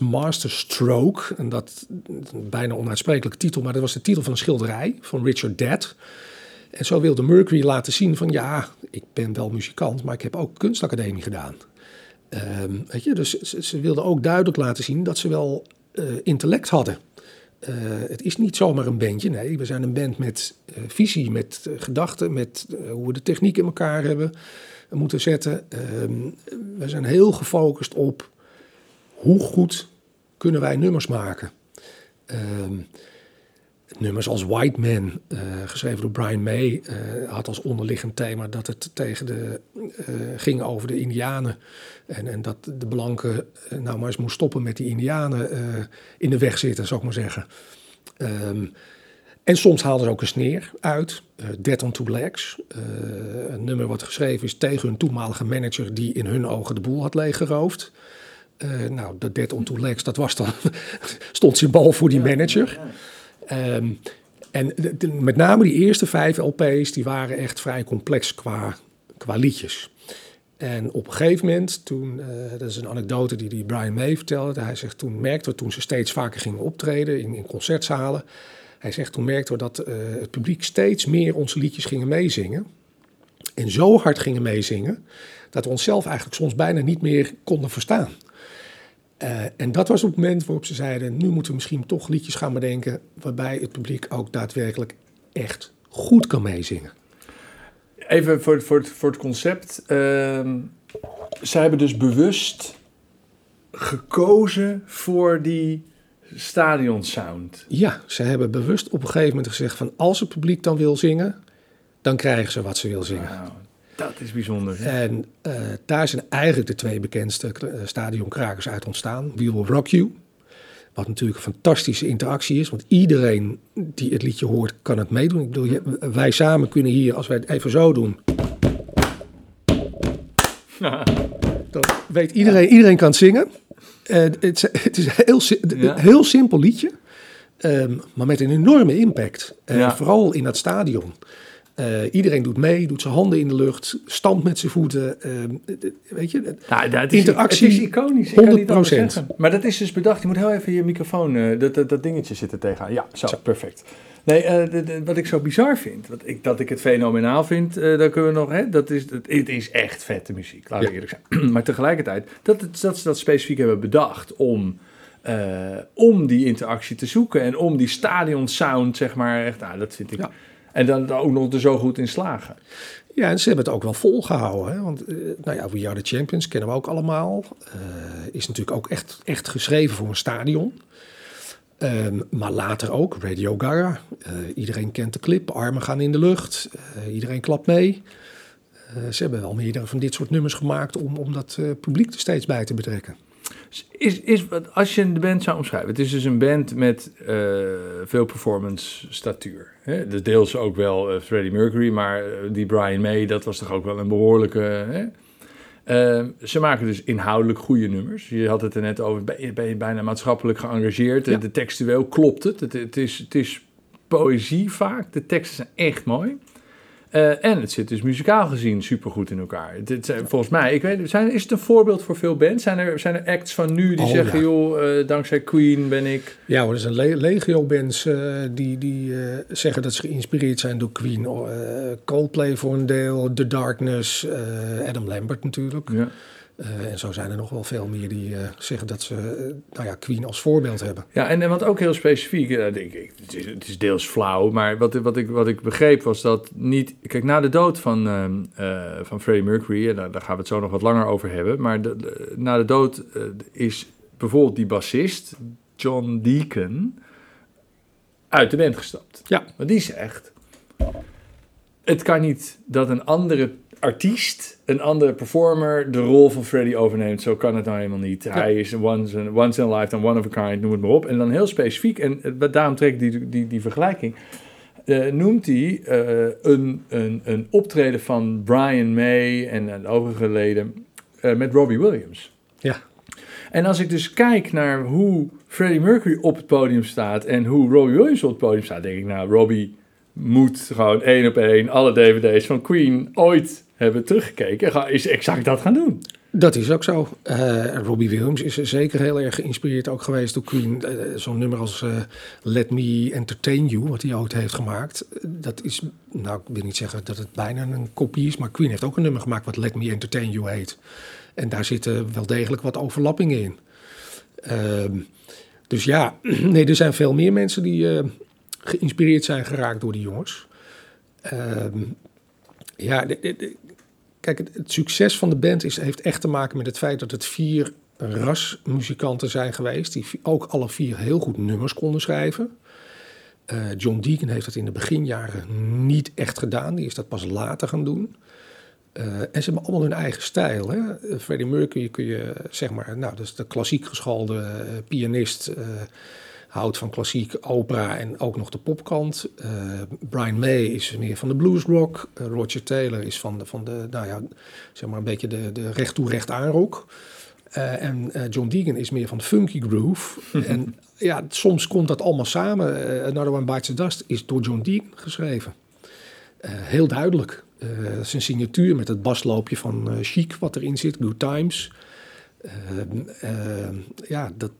[SPEAKER 2] Master Stroke. En dat een bijna onuitsprekelijke titel, maar dat was de titel van een schilderij van Richard Dead. En zo wilde Mercury laten zien van ja, ik ben wel muzikant, maar ik heb ook kunstacademie gedaan. Ehm, weet je, dus ze, ze wilden ook duidelijk laten zien dat ze wel eh, intellect hadden. Eh, het is niet zomaar een bandje, nee, we zijn een band met eh, visie, met eh, gedachten, met hoe we de techniek in elkaar hebben moeten zetten. Ehm, we zijn heel gefocust op hoe goed kunnen wij nummers maken. Nummers als White Man, eh, geschreven door Brian May, eh, had als onderliggend thema dat het tegen de, eh, ging over de Indianen. En, en dat de blanken nou maar eens moest stoppen met die Indianen in de weg zitten, zou ik maar zeggen. Ehm, en soms haalden ze ook een sneer uit, Dead on Two Legs. Een nummer wat geschreven is tegen hun toenmalige manager die in hun ogen de boel had leeggeroofd. Nou, dat Dead on Two Legs, dat was dan, stond symbool voor die manager. Ehm, en met name die eerste vijf LP's, die waren echt vrij complex qua, liedjes. En op een gegeven moment, toen, eh, dat is een anekdote die, die Brian May vertelde. Hij zegt, toen merkten we, toen ze steeds vaker gingen optreden in, in concertzalen. Hij zegt, toen merkten we dat eh, het publiek steeds meer onze liedjes gingen meezingen. En zo hard gingen meezingen, dat we onszelf eigenlijk soms bijna niet meer konden verstaan. Eh, en dat was op het moment waarop ze zeiden: nu moeten we misschien toch liedjes gaan bedenken. waarbij het publiek ook daadwerkelijk echt goed kan meezingen.
[SPEAKER 1] Even voor, het- voor, het, voor het concept. Ehm zij hebben dus bewust gekozen voor die stadionsound.
[SPEAKER 2] Ja, ze hebben bewust op een gegeven moment gezegd: van als het publiek dan wil zingen, dan krijgen ze wat ze wil zingen.
[SPEAKER 1] Nou, dat is bijzonder.
[SPEAKER 2] En eh, daar zijn eigenlijk de twee bekendste eh, stadionkrakers uit ontstaan. We Will Rock You, wat natuurlijk een fantastische interactie is, want iedereen die het liedje hoort kan het meedoen. Ik bedoel, wij samen kunnen hier, als wij het even zo doen, dan weet iedereen, iedereen kan het zingen. Eh, het, is- het is een heel, heel simpel liedje, ehm, maar met een enorme impact.
[SPEAKER 1] Ja.
[SPEAKER 2] Vooral in dat stadion. Eh, iedereen doet mee, doet zijn handen in de lucht, stampt met zijn voeten. ehm, eh, weet je, het-
[SPEAKER 1] Nou, dat is,
[SPEAKER 2] Interactie,
[SPEAKER 1] Het is iconisch. ik kan niet anders
[SPEAKER 2] 100%.
[SPEAKER 1] zeggen. Maar dat is dus bedacht. Je moet heel even je microfoon, eh, dat, dat, dat dingetje zitten tegenaan. Ja, zo, perfect. Nee, eh, de- de- wat ik zo bizar vind, wat ik, dat ik het fenomenaal vind, eh daar kunnen we nog, hè, dat is, dat, het is echt vette muziek, laat ik
[SPEAKER 2] Ja.
[SPEAKER 1] eerlijk zijn. maar tegelijkertijd, dat, het- dat ze dat specifiek hebben bedacht om, eh, om die interactie te zoeken en om die stadion sound, zeg maar, echt, nou, dat vind ik.
[SPEAKER 2] Ja.
[SPEAKER 1] En dan ook nog er zo goed in slagen.
[SPEAKER 2] Ja, en ze hebben het ook wel volgehouden. Hè? Want, eh, nou ja, We Are The Champions kennen we ook allemaal. Eh, is natuurlijk ook echt, echt geschreven voor een stadion. Ehm, maar later ook Radio Gaga. Eh, iedereen kent de clip. Armen gaan in de lucht. Iedereen klapt mee. Ze hebben wel meerdere van dit soort nummers gemaakt om, om dat publiek er steeds bij te betrekken.
[SPEAKER 1] Is, is, als je de band zou omschrijven, het is dus een band met eh, veel performance statuur. Hè? Dus deels ook wel eh, Freddie Mercury, maar eh, die Brian May, dat was toch ook wel een behoorlijke... Hè? Eh, ze maken dus inhoudelijk goede nummers. Je had het er net over, ben je, ben je bijna maatschappelijk geëngageerd.
[SPEAKER 2] Ja.
[SPEAKER 1] De textueel klopt het. Het, het, is, het is poëzie vaak. De teksten zijn echt mooi. Eh, en het zit dus muzikaal gezien supergoed in elkaar. Volgens mij, ik weet, zijn, is het een voorbeeld voor veel bands? Zijn er, zijn er acts van nu die
[SPEAKER 2] Oh,
[SPEAKER 1] zeggen,
[SPEAKER 2] ja.
[SPEAKER 1] joh, eh, dankzij Queen ben ik...
[SPEAKER 2] Ja, hoor, er zijn le legio bands eh, die, die zeggen dat ze geïnspireerd zijn door Queen. Coldplay voor een deel, The Darkness, Adam Lambert natuurlijk.
[SPEAKER 1] Ja.
[SPEAKER 2] Eh, en zo zijn er nog wel veel meer die eh, zeggen dat ze eh, nou ja, Queen als voorbeeld hebben.
[SPEAKER 1] Ja, en, en wat ook heel specifiek, denk ik, het is, het is deels flauw, maar wat, wat, ik, wat ik begreep was dat niet... Kijk, na de dood van, ehm, eh, van Freddie Mercury, en daar, daar gaan we het zo nog wat langer over hebben, maar de- de- na de dood is bijvoorbeeld die bassist, John Deacon, uit de band gestapt.
[SPEAKER 2] Ja.
[SPEAKER 1] Want die zegt, het kan niet dat een andere artiest, een andere performer, de rol van Freddie overneemt. Zo kan het nou helemaal niet. Hij is once, in- once in a lifetime, one of a kind, noem het maar op. En dan heel specifiek, en eh, daarom trek ik die, die, die vergelijking. eh, noemt hij eh, een, een, een optreden van Brian May en, en overige leden met Robbie Williams.
[SPEAKER 2] Ja.
[SPEAKER 1] En als ik dus kijk naar hoe Freddie Mercury op het podium staat en hoe Robbie Williams op het podium staat, denk ik, nou, Robbie moet gewoon één op één alle dvd's van Queen ooit hebben teruggekeken. Ga- Is exact dat gaan doen.
[SPEAKER 2] Dat is ook zo. Eh, Robbie Williams is zeker heel erg geïnspireerd ook geweest door Queen. Eh, Zo'n nummer als eh, Let Me Entertain You, wat hij ooit heeft gemaakt. Dat is, nou ik wil niet zeggen dat het bijna een kopie is, maar Queen heeft ook een nummer gemaakt wat Let Me Entertain You heet. En daar zitten wel degelijk wat overlappingen in. Ehm, dus ja, nee, er zijn veel meer mensen die geïnspireerd zijn geraakt door die jongens. Ehm, ja, kijk, het, succes van de band is, heeft echt te maken met het feit dat het vier rasmuzikanten zijn geweest. Die ook alle vier heel goed nummers konden schrijven. Eh, John Deacon heeft dat in de beginjaren niet echt gedaan. Die is dat pas later gaan doen. Eh, en ze hebben allemaal hun eigen stijl. Hè? Freddie Mercury kun je, zeg maar, nou, dat is de klassiek geschoolde eh, pianist. Eh, houdt van klassiek opera en ook nog de popkant. Eh, Brian May is meer van de bluesrock. Uh, Roger Taylor is van de, van de nou ja, zeg maar een beetje de, de recht toe recht aan rock. Eh, en eh, John Deacon is meer van de funky groove. en ja, soms komt dat allemaal samen. Eh, Another One Bites the Dust is door John Deacon geschreven. Eh, heel duidelijk. Eh, zijn signatuur met het basloopje van eh, Chic wat erin zit, Good Times. Eh, eh, ja, dat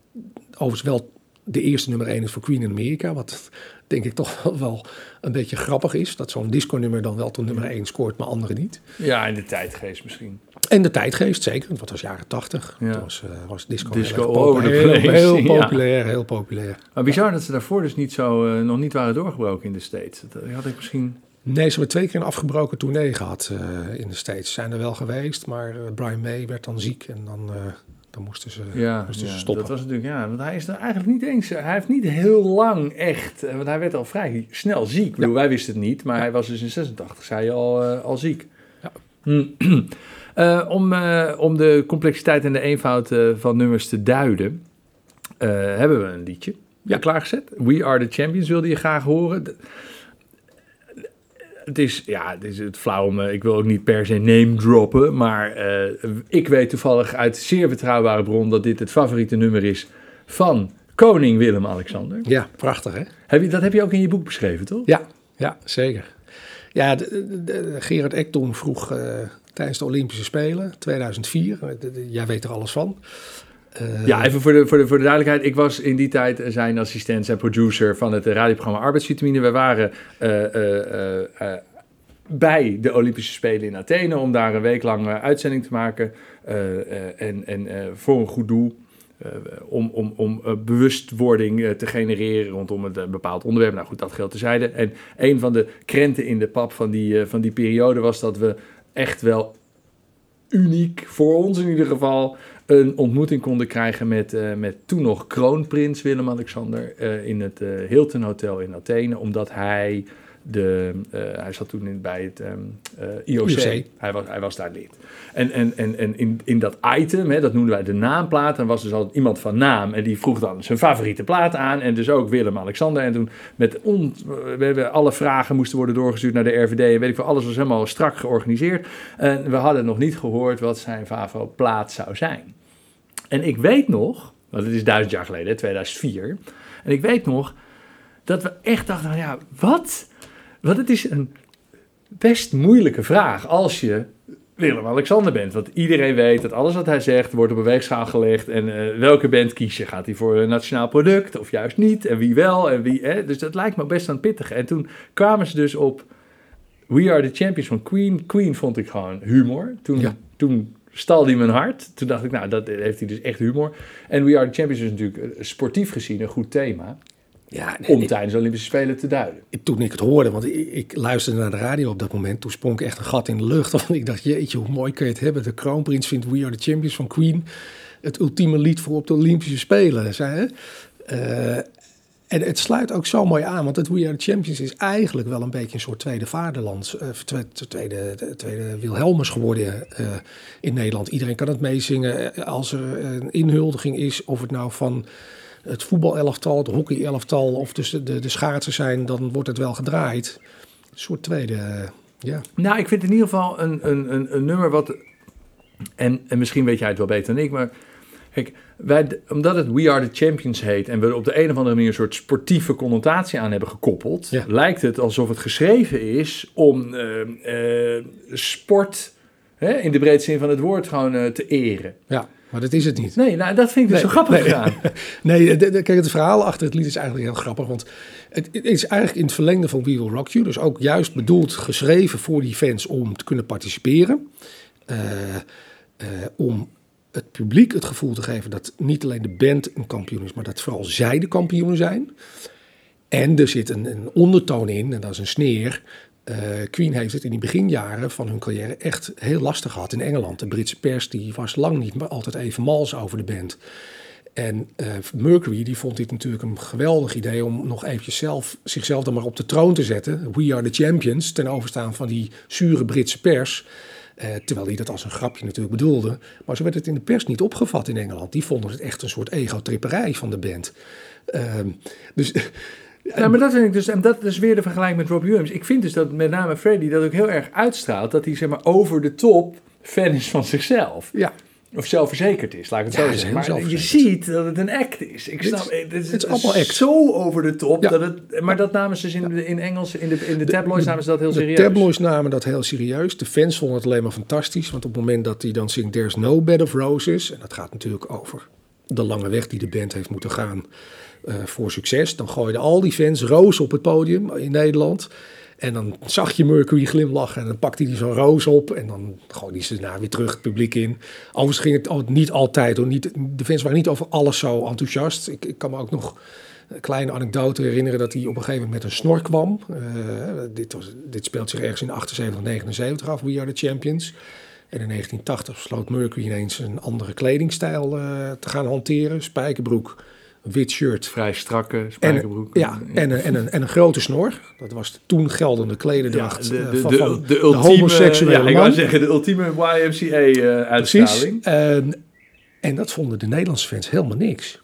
[SPEAKER 2] overigens wel de eerste nummer 1 is voor Queen in Amerika. Wat denk ik toch wel, een beetje grappig is. Dat zo'n disco-nummer dan wel tot nummer 1 scoort, maar andere niet.
[SPEAKER 1] Ja, in de tijdgeest misschien.
[SPEAKER 2] En de tijdgeest, zeker. Want dat was jaren 80.
[SPEAKER 1] Ja.
[SPEAKER 2] Toen was, eh, was disco,
[SPEAKER 1] Disco
[SPEAKER 2] heel, populair. heel, heel populair. Heel populair.
[SPEAKER 1] Maar bizar dat ze daarvoor dus niet zo, eh, nog niet waren doorgebroken in de States. Dat had ik misschien...
[SPEAKER 2] Nee, ze hebben twee keer een afgebroken tournee gehad eh, in de States. Ze zijn er wel geweest, maar eh, Brian May werd dan ziek en dan, eh, dan moesten ze,
[SPEAKER 1] Ja,
[SPEAKER 2] moesten
[SPEAKER 1] ja,
[SPEAKER 2] ze stoppen.
[SPEAKER 1] dat was natuurlijk, ja, want hij is er eigenlijk niet eens, hij heeft niet heel lang echt, eh, want hij werd al vrij snel ziek. Ik bedoel, wij wisten het niet, maar hij was dus in 86, zei je al, eh, al ziek.
[SPEAKER 2] Ja.
[SPEAKER 1] Hm. Eh, om, eh, om de complexiteit en de eenvoud eh, van nummers te duiden, eh, hebben we een liedje
[SPEAKER 2] Ja.
[SPEAKER 1] klaargezet. We Are The Champions wilde je graag horen. Het is, ja, het is het flauw om, eh, ik wil ook niet per se name droppen, maar eh, ik weet toevallig uit zeer betrouwbare bron dat dit het favoriete nummer is van koning Willem-Alexander.
[SPEAKER 2] Ja, prachtig hè?
[SPEAKER 1] Heb je, dat heb je ook in je boek beschreven, toch?
[SPEAKER 2] Ja, ja zeker. Ja, de, de- de- Gerard Ekton vroeg eh, tijdens de Olympische Spelen 2004, eh, de- de- jij weet er alles van. Eh,
[SPEAKER 1] Ja, even voor de, voor, de, voor de duidelijkheid. Ik was in die tijd zijn assistent, zijn producer van het radioprogramma Arbeidsvitamine. We waren eh, eh, eh, eh, bij de Olympische Spelen in Athene om daar een week lang eh, uitzending te maken. eh, eh, en en eh, voor een goed doel. eh, om om, om eh, bewustwording eh, te genereren rondom een eh, bepaald onderwerp. Nou goed, dat geldt tezijde. En een van de krenten in de pap van die, eh, van die periode was dat we echt wel uniek, voor ons in ieder geval, een ontmoeting konden krijgen met, eh, met toen nog kroonprins Willem-Alexander eh, in het eh, Hilton Hotel in Athene, omdat hij de, hij zat toen in, bij het ehm, eh, IOC.
[SPEAKER 2] IOC.
[SPEAKER 1] Hij, was, hij was daar lid. En, en, en, en in, in dat item, hè, dat noemden wij de naamplaat, en was dus altijd iemand van naam en die vroeg dan zijn favoriete plaat aan en dus ook Willem-Alexander. En toen met on, we hebben alle vragen moesten worden doorgestuurd naar de RVD en weet ik veel, alles was helemaal strak georganiseerd. En we hadden nog niet gehoord wat zijn Favo-plaat zou zijn. En ik weet nog, want het is duizend jaar geleden, hè, 2004. En ik weet nog dat we echt dachten, nou ja, wat? Want het is een best moeilijke vraag als je Willem-Alexander bent. Want iedereen weet dat alles wat hij zegt wordt op een weegschaal gelegd. En eh, welke band kies je? Gaat hij voor een nationaal product of juist niet? En wie wel en wie... Hè? Dus dat lijkt me best aan pittig. En toen kwamen ze dus op We Are The Champions van Queen. Queen vond ik gewoon humor. Toen,
[SPEAKER 2] Ja.
[SPEAKER 1] toen stalde hij mijn hart. Toen dacht ik, nou, dat heeft hij dus echt humor. En We Are The Champions is natuurlijk eh, sportief gezien een goed thema.
[SPEAKER 2] ja, nee,
[SPEAKER 1] Om
[SPEAKER 2] ik-
[SPEAKER 1] tijdens de Olympische Spelen te duiden.
[SPEAKER 2] toen ik het hoorde, want ik, ik luisterde naar de radio op dat moment, toen sprong ik echt een gat in de lucht. Want ik dacht, jeetje, hoe mooi kun je het hebben. De kroonprins vindt We Are The Champions van Queen het ultieme lied voor op de Olympische Spelen. Zei, hè? En het sluit ook zo mooi aan, want het We Are Champions is eigenlijk wel een beetje een soort tweede vaderlands, eh, tweede, tweede, tweede Wilhelmus geworden eh, in Nederland. Iedereen kan het meezingen eh, als er een inhuldiging is, of het nou van het voetbalelftal, het hockeyelftal of dus de, de, schaatsen zijn, dan wordt het wel gedraaid. Een soort tweede, ja.
[SPEAKER 1] Nou, ik vind in ieder geval een, een, een, een nummer wat... En, en misschien weet jij het wel beter dan ik, maar... Kijk, wij, omdat het We Are The Champions heet... en we er op de een of andere manier een soort sportieve connotatie aan hebben gekoppeld...
[SPEAKER 2] Ja.
[SPEAKER 1] lijkt het alsof het geschreven is om eh, eh, sport... Hè, in de breedste zin van het woord gewoon eh, te eren.
[SPEAKER 2] ja, maar dat is het niet.
[SPEAKER 1] Nee, nou, dat vind ik dus
[SPEAKER 2] Nee,
[SPEAKER 1] zo grappig
[SPEAKER 2] nee.
[SPEAKER 1] gedaan.
[SPEAKER 2] Nee, de- de- kijk, het verhaal achter het lied is eigenlijk heel grappig. Want het, het is eigenlijk in het verlengde van We Will Rock You. Dus ook juist bedoeld geschreven voor die fans om te kunnen participeren. Om het publiek het gevoel te geven dat niet alleen de band een kampioen is, maar dat vooral zij de kampioenen zijn. En er zit een, een ondertoon in, en dat is een sneer. Eh, Queen heeft het in die beginjaren van hun carrière echt heel lastig gehad in Engeland. De Britse pers die was lang niet maar altijd even mals over de band. En eh, Mercury die vond dit natuurlijk een geweldig idee om nog eventjes zelf, zichzelf dan maar op de troon te zetten. We are the champions, ten overstaan van die zure Britse pers. Eh, terwijl hij dat als een grapje natuurlijk bedoelde. Maar zo werd het in de pers niet opgevat in Engeland. Die vonden het echt een soort ego-tripperij van de band. Ehm, dus
[SPEAKER 1] Ja, maar dat vind ik dus, en dat is weer de vergelijking met Rob Williams. Ik vind dus dat met name Freddy dat ook heel erg uitstraalt, dat hij zeg maar over de top fan is van zichzelf.
[SPEAKER 2] ja,
[SPEAKER 1] Of zelfverzekerd is, laat ik het
[SPEAKER 2] Ja,
[SPEAKER 1] zo zeggen. Maar je ziet dat het een act is. Ik
[SPEAKER 2] Dit
[SPEAKER 1] snap,
[SPEAKER 2] is-
[SPEAKER 1] het, is,
[SPEAKER 2] het is allemaal act.
[SPEAKER 1] zo over de top.
[SPEAKER 2] Ja.
[SPEAKER 1] Dat het, maar dat namen ze dus in, de- in Engels, in de, in de tabloids namen ze dat heel
[SPEAKER 2] de
[SPEAKER 1] serieus.
[SPEAKER 2] tabloids namen dat heel serieus. De fans vonden het alleen maar fantastisch. Want op het moment dat hij dan zingt There's no bed of roses. En dat gaat natuurlijk over de lange weg die de band heeft moeten gaan eh, voor succes. Dan gooiden al die fans roos op het podium in Nederland. En dan zag je Mercury glimlachen en dan pakte hij zo'n roos op. En dan gooide hij ze daarna weer terug het publiek in. Overigens ging het niet altijd hoor. Niet, de fans waren niet over alles zo enthousiast. Ik, ik kan me ook nog een kleine anekdote herinneren dat hij op een gegeven moment met een snor kwam. Eh, dit, was, dit speelt zich ergens in 78, 79 af, We Are The Champions. En in 1980 besloot Mercury ineens een andere kledingstijl eh, te gaan hanteren. Spijkerbroek, wit shirt.
[SPEAKER 1] Vrij strakke
[SPEAKER 2] En,
[SPEAKER 1] spijkerbroek.
[SPEAKER 2] ja, en, een- en, een, en een grote snor. Dat was de toen geldende
[SPEAKER 1] Ja,
[SPEAKER 2] klededracht
[SPEAKER 1] de,
[SPEAKER 2] eh,
[SPEAKER 1] de,
[SPEAKER 2] van,
[SPEAKER 1] de,
[SPEAKER 2] van
[SPEAKER 1] de
[SPEAKER 2] de
[SPEAKER 1] ultieme,
[SPEAKER 2] homoseksuele
[SPEAKER 1] ja, ik
[SPEAKER 2] man.
[SPEAKER 1] zeggen, de ultieme eh,
[SPEAKER 2] Precies.
[SPEAKER 1] YMCA-uitstraling.
[SPEAKER 2] En, en dat vonden de Nederlandse fans helemaal niks.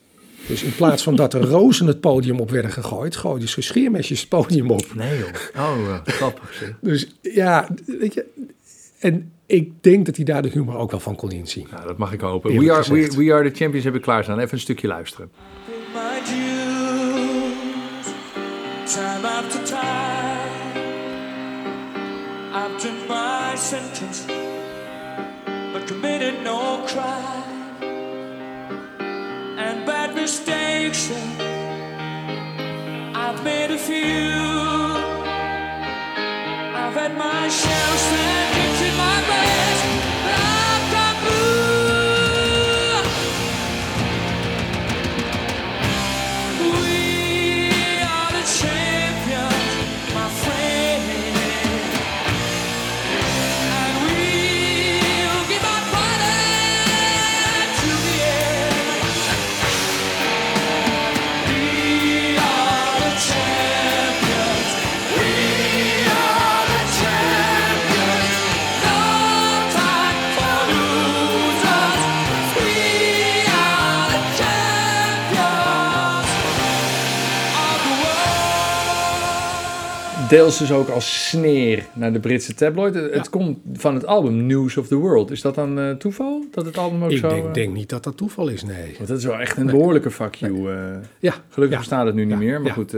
[SPEAKER 2] Dus in plaats van dat er rozen het podium op werden gegooid, gooiden ze scheermesjes het podium op.
[SPEAKER 1] Nee joh. Oh, eh, grappig zeg.
[SPEAKER 2] Dus ja, weet je. En ik denk dat hij daar de humor ook wel van kon inzien.
[SPEAKER 1] Nou, dat mag ik hopen. We are, we, are the champions hebben we klaarstaan. Even een stukje luisteren.
[SPEAKER 3] My dues time after time. I've done my sentence, but committed no crime. And bad mistakes, I've made a few. I've had my share
[SPEAKER 1] Deels dus ook als sneer naar de Britse tabloid. Het komt van het album News of the World. Is dat dan eh, toeval? Dat het album ook
[SPEAKER 2] Ik
[SPEAKER 1] zo...
[SPEAKER 2] denk,
[SPEAKER 1] eh,
[SPEAKER 2] denk niet dat dat toeval is, nee.
[SPEAKER 1] Want dat is wel echt een behoorlijke fuck you. eh.
[SPEAKER 2] Ja,
[SPEAKER 1] gelukkig
[SPEAKER 2] ja.
[SPEAKER 1] bestaat het nu niet meer. Maar goed,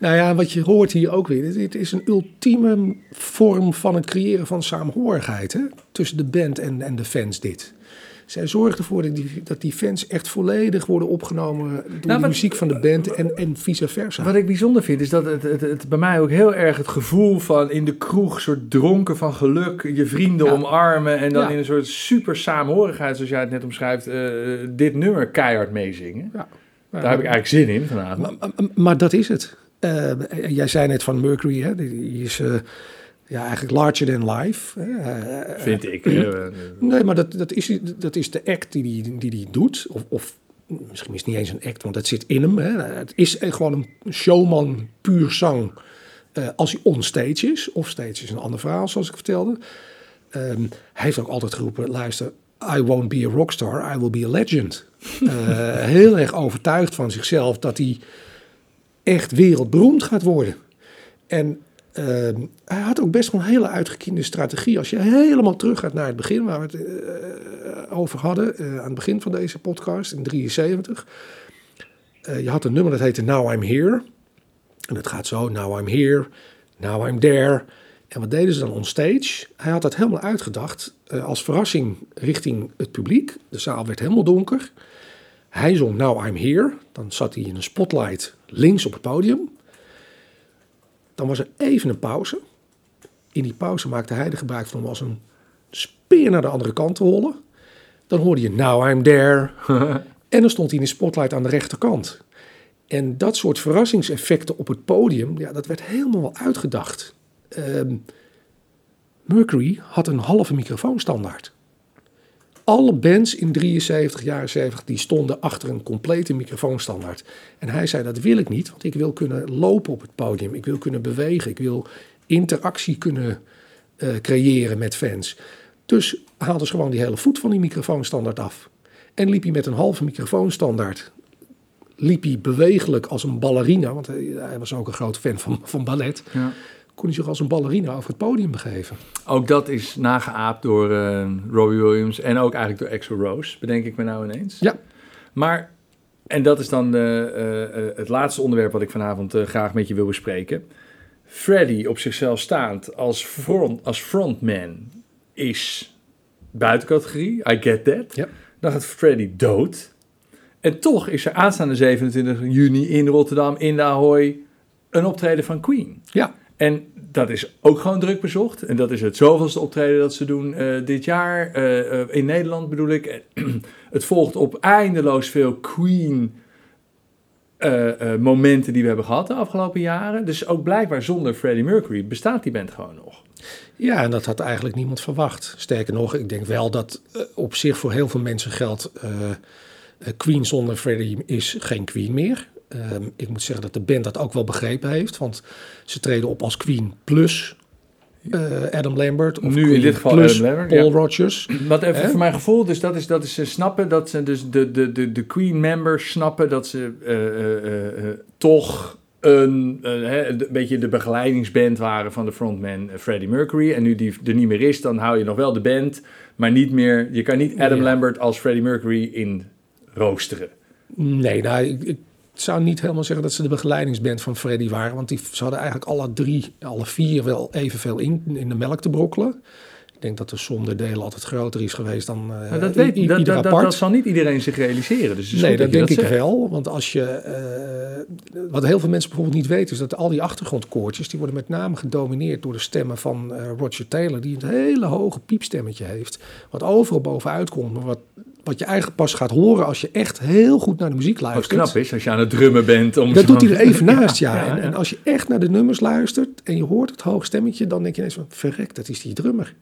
[SPEAKER 2] Nou ja, wat je hoort hier ook weer. Dit is een ultieme vorm van het creëren van saamhorigheid. Hè? Tussen de band en, en de fans dit. Zij zorgt ervoor dat die, dat die fans echt volledig worden opgenomen door de
[SPEAKER 1] wat-
[SPEAKER 2] muziek van de band en, en vice versa.
[SPEAKER 1] wat ik bijzonder vind is dat het, het, het bij mij ook heel erg het gevoel van in de kroeg soort dronken van geluk, je vrienden
[SPEAKER 2] Ja.
[SPEAKER 1] omarmen en dan
[SPEAKER 2] Ja.
[SPEAKER 1] in een soort super saamhorigheid, zoals jij het net omschrijft, eh, dit nummer keihard meezingen.
[SPEAKER 2] Ja.
[SPEAKER 1] Daar heb ik eigenlijk zin in vanavond.
[SPEAKER 2] Maar, maar- maar dat is het. Eh, jij zei net van Mercury, hè? die die is eh, ja, eigenlijk larger than life. hè.
[SPEAKER 1] Vind ik.
[SPEAKER 2] Nee, maar dat, dat, is, dat is de act die hij die, die doet. Of, of misschien is het niet eens een act, want dat zit in hem. Hè. Het is gewoon een showman, puur zang. eh, als hij onstage is. Of stage is een ander verhaal, zoals ik vertelde. Ehm, hij heeft ook altijd geroepen, luister, I won't be a rockstar, I will be a legend. Eh, heel erg overtuigd van zichzelf dat hij echt wereldberoemd gaat worden. En ehm, hij had ook best wel een hele uitgekiende strategie. Als je helemaal terug gaat naar het begin, waar we het eh, over hadden, eh, aan het begin van deze podcast, in 73. Eh, je had een nummer dat heette Now I'm Here. En het gaat zo, Now I'm Here, Now I'm There. En wat deden ze dan on stage? Hij had dat helemaal uitgedacht als verrassing richting het publiek. De zaal werd helemaal donker. Hij zong Now I'm Here. Dan zat hij in een spotlight links op het podium. Dan was er even een pauze. In die pauze maakte hij er gebruik van om als een speer naar de andere kant te hollen. Dan hoorde je Now I'm There. en dan stond hij in de spotlight aan de rechterkant. En dat soort verrassingseffecten op het podium, ja, dat werd helemaal wel uitgedacht. Ehm, Mercury had een halve microfoonstandaard. Alle bands in 73, jaren 70, die stonden achter een complete microfoonstandaard. En hij zei, dat wil ik niet, want ik wil kunnen lopen op het podium. Ik wil kunnen bewegen. Ik wil interactie kunnen eh, creëren met fans. Dus haalde ze gewoon die hele voet van die microfoonstandaard af. En liep hij met een halve microfoonstandaard. Liep hij bewegelijk als een ballerina, want hij, hij was ook een groot fan van, van ballet.
[SPEAKER 1] Ja.
[SPEAKER 2] Kon hij zich als een ballerina over het podium begeven.
[SPEAKER 1] Ook dat is nageaapt door eh, Robbie Williams en ook eigenlijk door Axl Rose, bedenk ik me nou ineens.
[SPEAKER 2] Ja.
[SPEAKER 1] Maar, en dat is dan eh, eh, het laatste onderwerp wat ik vanavond graag met je wil bespreken. Freddy op zichzelf staand als, front, als frontman is buiten categorie. I get that.
[SPEAKER 2] Ja.
[SPEAKER 1] Dan gaat Freddy dood. En toch is er aanstaande 27 juni in Rotterdam, in de Ahoy, een optreden van Queen.
[SPEAKER 2] Ja,
[SPEAKER 1] En dat is ook gewoon druk bezocht. En dat is het zoveelste optreden dat ze doen eh, dit jaar. eh, eh, in Nederland bedoel ik. Het volgt op eindeloos veel Queen eh, eh, momenten die we hebben gehad de afgelopen jaren. Dus ook blijkbaar zonder Freddie Mercury bestaat die band gewoon nog.
[SPEAKER 2] Ja, en dat had eigenlijk niemand verwacht. Sterker nog, ik denk wel dat op zich voor heel veel mensen geldt... Queen zonder Freddie is geen Queen meer. Ehm, ik moet zeggen dat de band dat ook wel begrepen heeft. Want ze treden op als Queen plus eh, Adam Lambert. Of
[SPEAKER 1] Nu in
[SPEAKER 2] Queen
[SPEAKER 1] dit geval
[SPEAKER 2] plus
[SPEAKER 1] Adam Lambert,
[SPEAKER 2] Paul
[SPEAKER 1] ja.
[SPEAKER 2] Rodgers.
[SPEAKER 1] Wat even voor mijn gevoel, dus dat is, dat is ze snappen dat ze dus de, de, de, de Queen members snappen dat ze eh, eh, toch een, een beetje de begeleidingsband waren van de frontman Freddie Mercury. En nu die er niet meer is, dan hou je nog wel de band, maar niet meer. Je kan niet Adam
[SPEAKER 2] Ja.
[SPEAKER 1] Lambert als Freddie Mercury in roosteren.
[SPEAKER 2] Nee, nou, ik, ik zou niet helemaal zeggen dat ze de begeleidingsband van Freddy waren. Want die, ze hadden eigenlijk alle drie, alle vier wel evenveel in, in de melk te brokkelen. Ik denk dat de som der delen altijd groter is geweest dan eh,
[SPEAKER 1] Maar dat, weet,
[SPEAKER 2] i-
[SPEAKER 1] dat,
[SPEAKER 2] apart.
[SPEAKER 1] dat zal niet iedereen zich realiseren. Dus
[SPEAKER 2] nee, dat denk ik
[SPEAKER 1] zegt.
[SPEAKER 2] wel. Want als je. eh, wat heel veel mensen bijvoorbeeld niet weten, is dat al die achtergrondkoortjes. die worden met name gedomineerd door de stemmen van eh, Roger Taylor. die een hele hoge piepstemmetje heeft. Wat overal bovenuit komt. Maar wat, wat je eigenlijk pas gaat horen als je echt heel goed naar de muziek
[SPEAKER 1] Wat
[SPEAKER 2] luistert.
[SPEAKER 1] knap is als je aan het drummen bent. Om
[SPEAKER 2] Dat doet hij er even naast, ja.
[SPEAKER 1] ja,
[SPEAKER 2] En,
[SPEAKER 1] ja.
[SPEAKER 2] en als je echt naar de nummers luistert en je hoort het hoog stemmetje, dan denk je ineens van, verrek, dat is die drummer.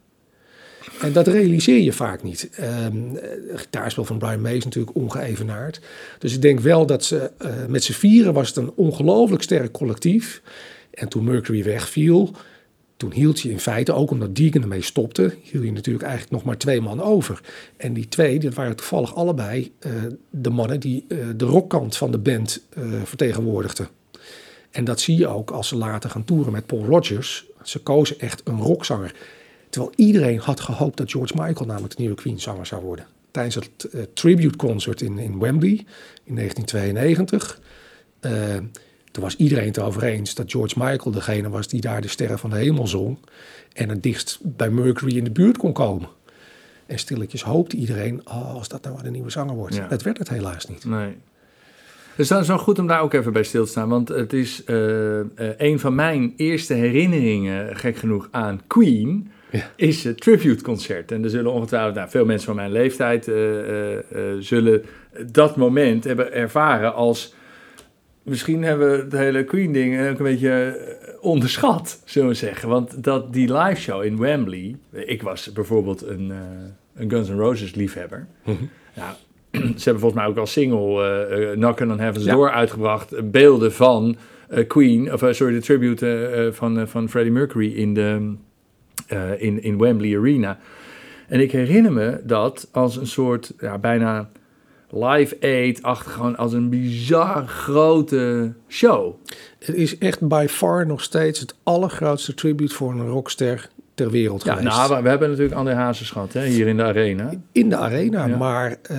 [SPEAKER 2] En dat realiseer je vaak niet. Het gitaarspel van Brian May is natuurlijk ongeëvenaard. Dus ik denk wel dat ze eh, met z'n vieren was het een ongelooflijk sterk collectief. En toen Mercury wegviel, toen hield je in feite, ook omdat Deegan ermee stopte, hield je natuurlijk eigenlijk nog maar twee man over. En die twee, dat waren toevallig allebei eh, de mannen die eh, de rockkant van de band eh, vertegenwoordigden. En dat zie je ook als ze later gaan toeren met Paul Rodgers. Ze kozen echt een rockzanger. Terwijl iedereen had gehoopt dat George Michael namelijk de nieuwe Queen-zanger zou worden. Tijdens het tribute concert in, in Wembley in 1992. Toen was iedereen het erover eens dat George Michael degene was die daar de sterren van de hemel zong. En het dichtst bij Mercury in de buurt kon komen. En stilletjes hoopte iedereen, oh, als dat nou de nieuwe zanger wordt.
[SPEAKER 1] Ja.
[SPEAKER 2] Dat werd het helaas niet.
[SPEAKER 1] Nee. Dus dat is wel goed om daar ook even bij stil te staan. Want het is eh, eh, een van mijn eerste herinneringen, gek genoeg, aan Queen.
[SPEAKER 2] Ja.
[SPEAKER 1] Is het tributeconcert. En er zullen ongetwijfeld, nou, veel mensen van mijn leeftijd eh, zullen dat moment hebben ervaren als. Misschien hebben we het hele Queen-ding ook een beetje eh, onderschat, zullen we zeggen. Want dat, die live show in Wembley. Ik was bijvoorbeeld een, eh, een Guns N' Roses liefhebber. Nou, ze hebben volgens mij ook als single eh eh, Knockin' on Heaven's
[SPEAKER 2] Ja.
[SPEAKER 1] Door uitgebracht. Beelden van Queen, of sorry, de tribute van, van Freddie Mercury in, de, in, in Wembley Arena. En ik herinner me dat als een soort, ja, bijna live aid-achtig, gewoon als een bizar grote show.
[SPEAKER 2] Het is echt by far nog steeds het allergrootste tribute voor een rockster ter wereld
[SPEAKER 1] Ja,
[SPEAKER 2] geweest.
[SPEAKER 1] nou, we, hebben natuurlijk André Hazes gehad, hè, hier in de arena.
[SPEAKER 2] in de arena,
[SPEAKER 1] Ja.
[SPEAKER 2] maar eh,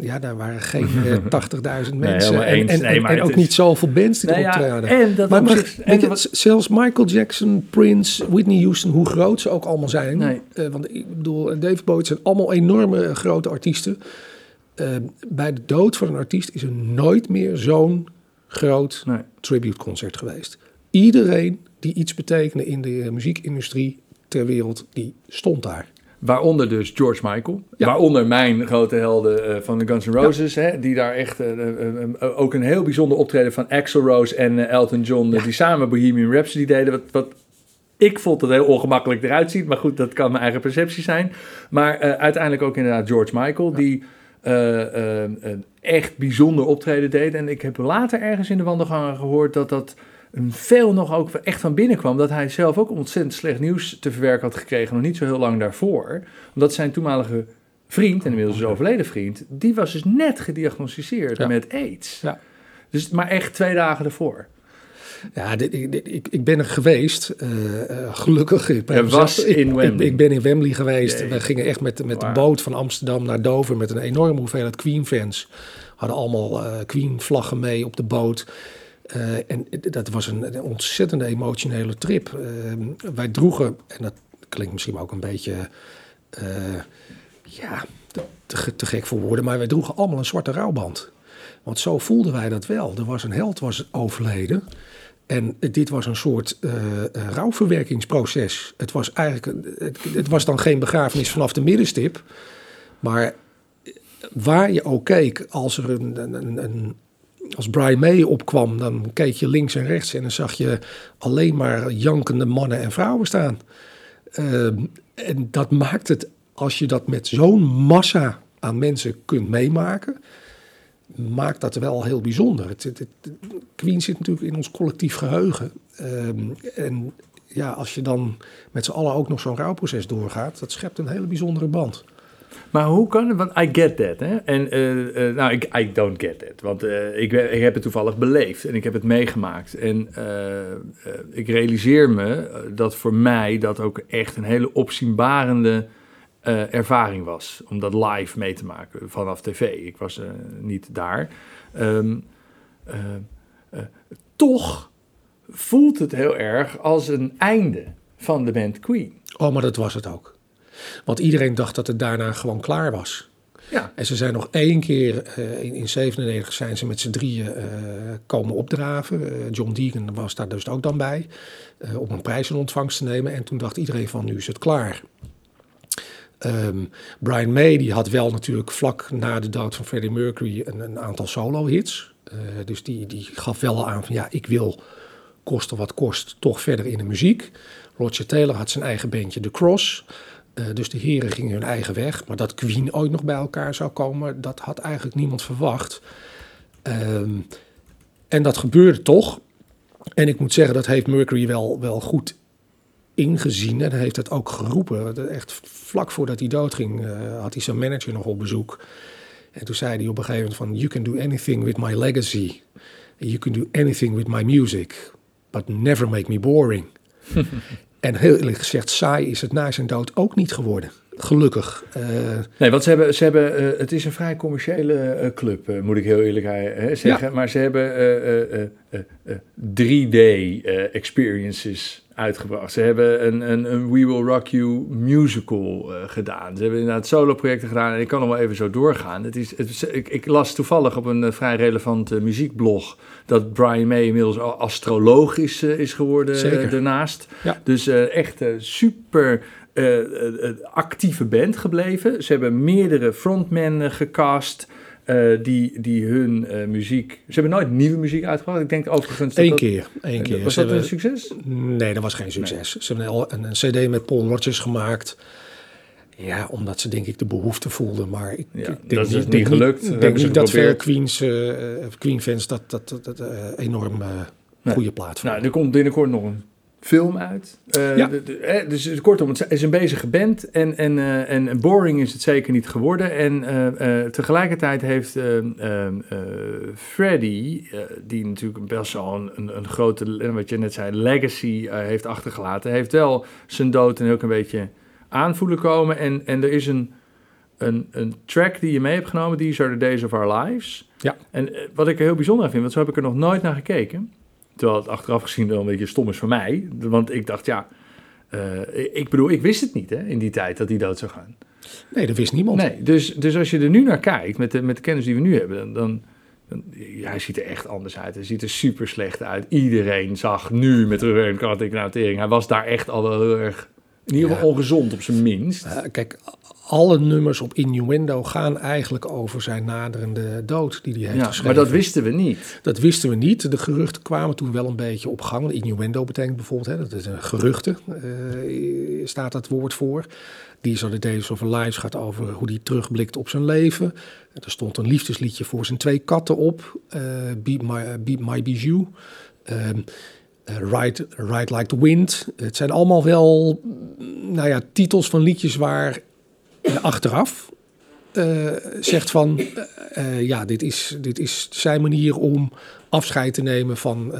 [SPEAKER 2] ja, daar waren geen eh, 80.000 mensen.
[SPEAKER 1] helemaal
[SPEAKER 2] en,
[SPEAKER 1] eens.
[SPEAKER 2] en,
[SPEAKER 1] Nee,
[SPEAKER 2] en,
[SPEAKER 1] maar
[SPEAKER 2] en ook
[SPEAKER 1] is-
[SPEAKER 2] niet zoveel bands die
[SPEAKER 1] Nee,
[SPEAKER 2] erop
[SPEAKER 1] ja,
[SPEAKER 2] traden.
[SPEAKER 1] en dat
[SPEAKER 2] maar
[SPEAKER 1] op
[SPEAKER 2] maar
[SPEAKER 1] zich- en
[SPEAKER 2] weet je, zelfs Michael Jackson, Prince, Whitney Houston, hoe groot ze ook allemaal zijn. Eh, want ik bedoel, en David Bowie zijn allemaal enorme eh, grote artiesten. Eh, bij de dood van een artiest is er nooit meer zo'n groot
[SPEAKER 1] Nee.
[SPEAKER 2] tributeconcert geweest. Iedereen die iets betekende in de eh, muziekindustrie ter wereld, die stond daar.
[SPEAKER 1] Waaronder dus George Michael.
[SPEAKER 2] Ja.
[SPEAKER 1] Waaronder mijn grote helden eh, van de Guns N' Roses. Hè, die daar echt eh, ook een heel bijzonder optreden van Axl Rose en Elton John. die samen Bohemian Rhapsody deden. Wat, wat ik vond het heel ongemakkelijk eruit ziet. Maar goed, dat kan mijn eigen perceptie zijn. Maar uiteindelijk ook inderdaad George Michael. Die een echt bijzonder optreden deed. En ik heb later ergens in de wandelgangen gehoord dat dat een veel nog ook echt van binnen kwam. Dat hij zelf ook ontzettend slecht nieuws te verwerken had gekregen. Nog niet zo heel lang daarvoor. Omdat zijn toenmalige vriend, en inmiddels is overleden vriend, die was dus net gediagnosticeerd
[SPEAKER 2] Ja.
[SPEAKER 1] met AIDS.
[SPEAKER 2] Ja.
[SPEAKER 1] Dus maar echt twee dagen ervoor.
[SPEAKER 2] Ja, dit, ik, dit- ik, ik ben er geweest, eh, eh, gelukkig. Ik ben
[SPEAKER 1] Er was
[SPEAKER 2] ik,
[SPEAKER 1] in Wembley.
[SPEAKER 2] Ik, ben in Wembley geweest. We gingen echt met, met de boot van Amsterdam naar Dover met een enorme hoeveelheid Queen-fans. Hadden allemaal eh, Queen-vlaggen mee op de boot. En dat was een, een ontzettende emotionele trip. Eh, wij droegen, en dat klinkt misschien ook een beetje, ja, te, te, te gek voor woorden, maar wij droegen allemaal een zwarte rouwband. Want zo voelden wij dat wel. Er was een held was overleden. En dit was een soort eh, eh, rouwverwerkingsproces. Het was eigenlijk, het, het was dan geen begrafenis vanaf de middenstip. Maar waar je ook keek, als er een, een, een, een- als Brian May opkwam, dan keek je links en rechts en dan zag je alleen maar jankende mannen en vrouwen staan. Ehm, en dat maakt het, als je dat met zo'n massa aan mensen kunt meemaken, maakt dat wel heel bijzonder. Het, Queen zit natuurlijk in ons collectief geheugen. Ehm, en ja, als je dan met z'n allen ook nog zo'n rouwproces doorgaat, dat schept een hele bijzondere band.
[SPEAKER 1] Maar hoe kan het? Want I get that. Hè? En eh, eh, nou, ik I don't get that. Want eh, ik, ik heb het toevallig beleefd en ik heb het meegemaakt. En ik realiseer me dat voor mij dat ook echt een hele opzienbarende eh, ervaring was. Om dat live mee te maken vanaf tv. Ik was eh, niet daar. Ehm, eh, toch voelt het heel erg als een einde van de band Queen.
[SPEAKER 2] Oh, maar dat was het ook. Want iedereen dacht dat het daarna gewoon klaar was.
[SPEAKER 1] Ja.
[SPEAKER 2] En ze zijn nog één keer, in, in 97 zijn ze met z'n drieën eh, komen opdraven. John Deegan was daar dus ook dan bij, om een prijs in ontvangst te nemen. En toen dacht iedereen van, nu is het klaar. Ehm, Brian May die had wel natuurlijk vlak na de dood van Freddie Mercury een, een aantal solo-hits. Eh, dus die, die gaf wel aan van, ja, ik wil koste wat kost toch verder in de muziek. Roger Taylor had zijn eigen bandje The Cross. Eh, dus de heren gingen hun eigen weg. Maar dat Queen ooit nog bij elkaar zou komen, dat had eigenlijk niemand verwacht. Ehm, en dat gebeurde toch. En ik moet zeggen, dat heeft Mercury wel, wel goed ingezien. En hij heeft het ook geroepen. Echt vlak voordat hij doodging, eh, had hij zijn manager nog op bezoek. En toen zei hij op een gegeven moment van... You can do anything with my legacy. You can do anything with my music. But never make me boring. en heel eerlijk gezegd, saai is het na zijn dood ook niet geworden. Gelukkig. Eh,
[SPEAKER 1] Nee, want ze hebben, ze hebben eh, het is een vrij commerciële club, moet ik heel eerlijk eh, zeggen. Maar ze hebben eh, eh, eh, eh, 3D-experiences uitgebracht. Ze hebben een, een, een We Will Rock You musical eh, gedaan. Ze hebben inderdaad solo-projecten gedaan en ik kan nog wel even zo doorgaan. Het is, het ik, ik las toevallig op een eh, vrij relevant eh, muziekblog dat Brian May inmiddels al astroloog is, is geworden daarnaast.
[SPEAKER 2] Ja.
[SPEAKER 1] Dus echt super actieve band gebleven. Ze hebben meerdere frontmen gecast. Eh, die, die hun eh, muziek. Ze hebben nooit nieuwe muziek uitgebracht. Ik denk overigens. dat
[SPEAKER 2] Eén
[SPEAKER 1] dat-
[SPEAKER 2] keer. Één keer.
[SPEAKER 1] Was
[SPEAKER 2] Ze
[SPEAKER 1] dat een succes?
[SPEAKER 2] Nee, dat was geen succes. Ze hebben al een, een cd met Paul Rodgers gemaakt. Ja, omdat ze denk ik de behoefte voelden. Maar ik,
[SPEAKER 1] Ja,
[SPEAKER 2] ik denk
[SPEAKER 1] dat is
[SPEAKER 2] niet,
[SPEAKER 1] gelukt.
[SPEAKER 2] Ik denk niet dat
[SPEAKER 1] geprobeerd.
[SPEAKER 2] Queens, eh, Queen fans dat, dat, dat, dat, eh, enorm eh,
[SPEAKER 1] Nee.
[SPEAKER 2] goede plaat vonden.
[SPEAKER 1] Nou, er komt binnenkort nog een film uit. Eh,
[SPEAKER 2] Ja.
[SPEAKER 1] de- de- dus kortom, het is een bezige band en, en, eh, en boring is het zeker niet geworden. En eh, tegelijkertijd heeft eh, eh, eh, Freddy, die natuurlijk best wel een, een, een grote, wat je net zei, legacy heeft achtergelaten, heeft wel zijn dood en ook een beetje aanvoelen komen. En, en er is een, een, een track die je mee hebt genomen, These are the Days of Our Lives.
[SPEAKER 2] Ja.
[SPEAKER 1] En wat ik er heel bijzonder aan vind, want zo heb ik er nog nooit naar gekeken. Terwijl het achteraf gezien wel een beetje stom is voor mij. Want ik dacht, ja, eh, ik bedoel, ik wist het niet hè, in die tijd dat hij dood zou gaan.
[SPEAKER 2] Nee, dat wist niemand.
[SPEAKER 1] Nee, dus, dus als je er nu naar kijkt, met de, met de kennis die we nu hebben, dan, dan, dan- ja, hij ziet er echt anders uit. Hij ziet er super slecht uit. Iedereen zag nu met de röntgenatering, hij was daar echt al wel heel erg, in ieder geval
[SPEAKER 2] Ja.
[SPEAKER 1] ongezond op zijn minst.
[SPEAKER 2] Eh, kijk, alle nummers op Innuendo gaan eigenlijk over zijn naderende dood die hij heeft
[SPEAKER 1] ja,
[SPEAKER 2] geschreven.
[SPEAKER 1] maar dat wisten we niet.
[SPEAKER 2] Dat wisten we niet. De geruchten kwamen toen wel een beetje op gang. Innuendo betekent bijvoorbeeld, hè, dat is een geruchte, eh, staat dat woord voor. Die zo de Days of Lives gaat over hoe hij terugblikt op zijn leven. Er stond een liefdesliedje voor zijn twee katten op. eh Be, my, Be My Bijou. Ehm, eh, Ride, Ride Like the Wind. Het zijn allemaal wel mm, nou ja, titels van liedjes waar achteraf eh, zegt van... eh, eh, ja, dit is, dit is zijn manier om afscheid te nemen van,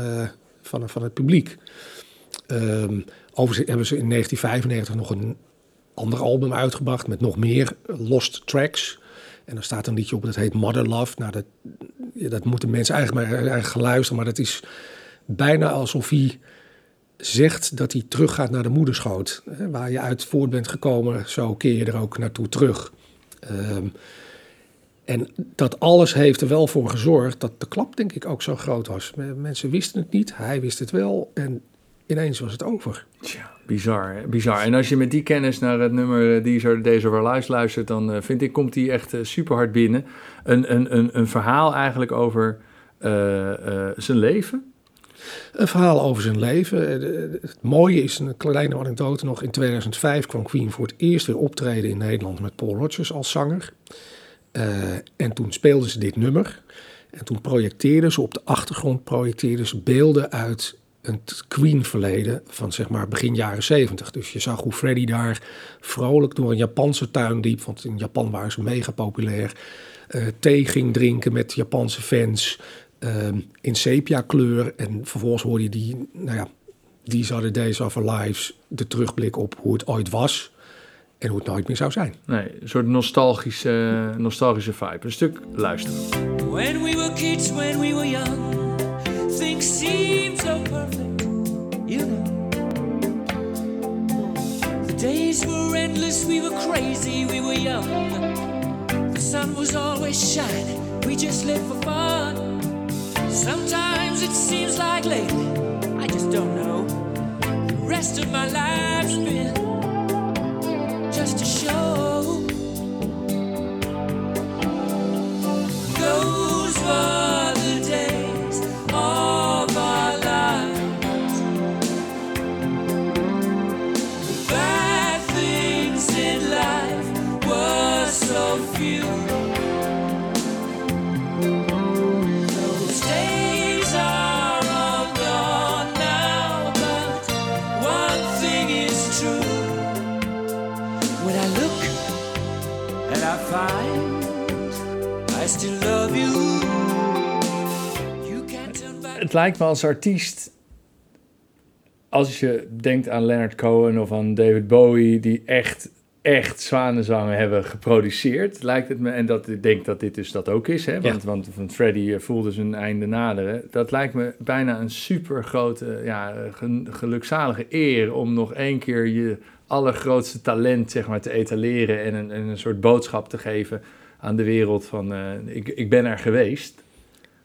[SPEAKER 2] van, van het publiek. Ehm overigens hebben ze in 1995 nog een ander album uitgebracht met nog meer lost tracks. En er staat een liedje op dat heet Mother Love. Nou, dat, dat moeten mensen eigenlijk maar eigenlijk luisteren. Maar dat is bijna alsof hij zegt dat hij teruggaat naar de moederschoot. Waar je uit voort bent gekomen, zo keer je er ook naartoe terug. Ehm, en dat alles heeft er wel voor gezorgd dat de klap denk ik ook zo groot was. Mensen wisten het niet, hij wist het wel en ineens was het over.
[SPEAKER 1] Tja, bizar, bizar. En als je met die kennis naar het nummer eh, of Our Lives luistert, dan eh, vind ik, komt die echt eh, super hard binnen. Een, een, een, een verhaal eigenlijk over zijn leven.
[SPEAKER 2] Een verhaal over zijn leven. Eh, Het mooie is, een kleine anekdote nog, in 2005 kwam Queen voor het eerst weer optreden in Nederland met Paul Rodgers als zanger. Eh, en toen speelden ze dit nummer. En toen projecteerden ze op de achtergrond projecteerden ze beelden uit een Queen-verleden van zeg maar begin jaren 70. Dus je zag hoe Freddie daar vrolijk door een Japanse tuin liep, want in Japan waren ze mega populair. eh, thee ging drinken met Japanse fans in sepia kleur. En vervolgens hoorde je die, nou ja, These are the days of our lives, de terugblik op hoe het ooit was en hoe het nooit meer zou zijn.
[SPEAKER 1] Nee, een soort nostalgische, nostalgische vibe. Een stuk luisteren.
[SPEAKER 3] When we were kids, when we were young, things seemed so perfect, you know. The days were endless, we were crazy, we were young. The sun was always shining, we just lived for fun. Sometimes it seems like lately, I just don't know. The rest of my life's been just a show.
[SPEAKER 1] Het lijkt me als artiest, als je denkt aan Leonard Cohen of aan David Bowie, die echt, echt zwanenzangen hebben geproduceerd, lijkt het me, en dat ik denk dat dit dus dat ook is, hè, want, want, want Freddie eh, voelde zijn einde naderen, dat lijkt me bijna een super grote, ja, gen- gelukzalige eer om nog één keer je allergrootste talent, zeg maar, te etaleren en een, en een soort boodschap te geven aan de wereld van, eh, ik, ik ben er geweest.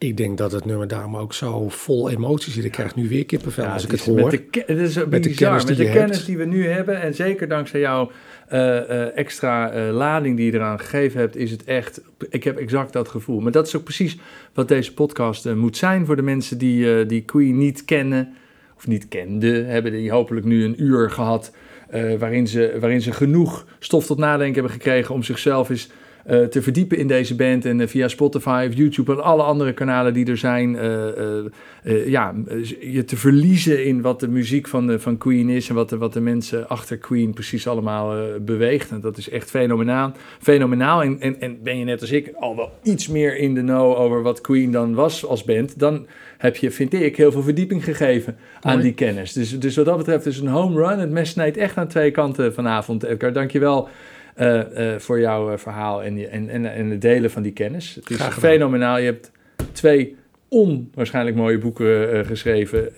[SPEAKER 2] Ik denk dat het nummer daarom ook zo vol emotie zit. Ik krijg nu weer kippenvel als ik het hoor.
[SPEAKER 1] Met de, het is met
[SPEAKER 2] die
[SPEAKER 1] de kennis die we nu hebben. En zeker dankzij jouw eh, eh, extra eh, lading die je eraan gegeven hebt, is het echt. Ik heb exact dat gevoel. Maar dat is ook precies wat deze podcast moet zijn voor de mensen die, die Queen niet kennen. Of niet kenden, hebben die hopelijk nu een uur gehad. eh, waarin, ze, waarin ze genoeg stof tot nadenken hebben gekregen om zichzelf eens eh, te verdiepen in deze band. En eh, via Spotify of YouTube en alle andere kanalen die er zijn. eh, ja, je te verliezen in wat de muziek van, de, van Queen is. En wat de, wat de mensen achter Queen precies allemaal beweegt. En dat is echt fenomenaal. fenomenaal. En, en, en ben je net als ik al wel iets meer in de know over wat Queen dan was als band. Dan heb je, vind ik, heel veel verdieping gegeven aan
[SPEAKER 2] Mooi.
[SPEAKER 1] die kennis. Dus, dus wat dat betreft is een home run. Het mes snijdt echt aan twee kanten vanavond, Edgar. Dankjewel eh eh voor jouw eh, verhaal en, en, en, en het delen van die kennis. Het is fenomenaal. Je hebt twee onwaarschijnlijk mooie boeken geschreven.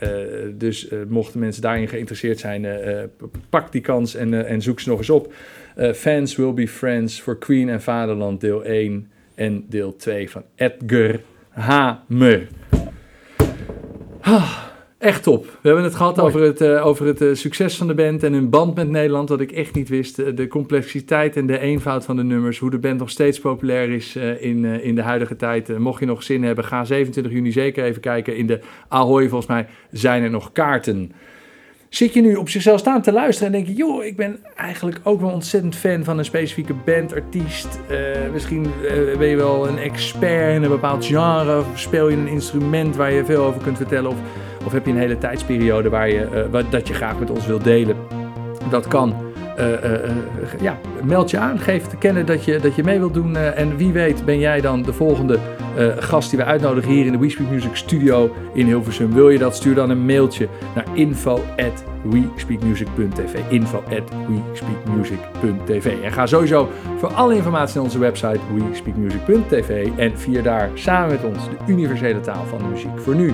[SPEAKER 1] Dus mochten mensen daarin geïnteresseerd zijn, pak die kans en, en zoek ze nog eens op. Fans Will Be Friends voor Queen en Vaderland, deel 1 en deel 2 van Edgar Hamer. Ah, echt top. We hebben het gehad
[SPEAKER 2] Mooi.
[SPEAKER 1] over het, eh, over het eh, succes van de band en hun band met Nederland, wat ik echt niet wist. Eh, de complexiteit en de eenvoud van de nummers, hoe de band nog steeds populair is in, in de huidige tijd. Mocht je nog zin hebben, ga 27 juni zeker even kijken. In de Ahoy, volgens mij, zijn er nog kaarten. Zit je nu op zichzelf staan te luisteren en denk je, joh, ik ben eigenlijk ook wel ontzettend fan van een specifieke band, artiest. Misschien eh, ben je wel een expert in een bepaald genre, of speel je een instrument waar je veel over kunt vertellen, of, of heb je een hele tijdsperiode waar je, eh, wat, dat je graag met ons wilt delen. Dat kan. Eh, eh, ja, meld je aan, geef te kennen dat je, dat je mee wilt doen. en wie weet ben jij dan de volgende gast die we uitnodigen hier in de We Speak Music studio in Hilversum. Wil je dat, stuur dan een mailtje naar info at wespeakmusic.tv info at wespeakmusic.tv En ga sowieso voor alle informatie naar onze website wespeakmusic.tv en vier daar samen met ons de universele taal van de muziek. Voor nu,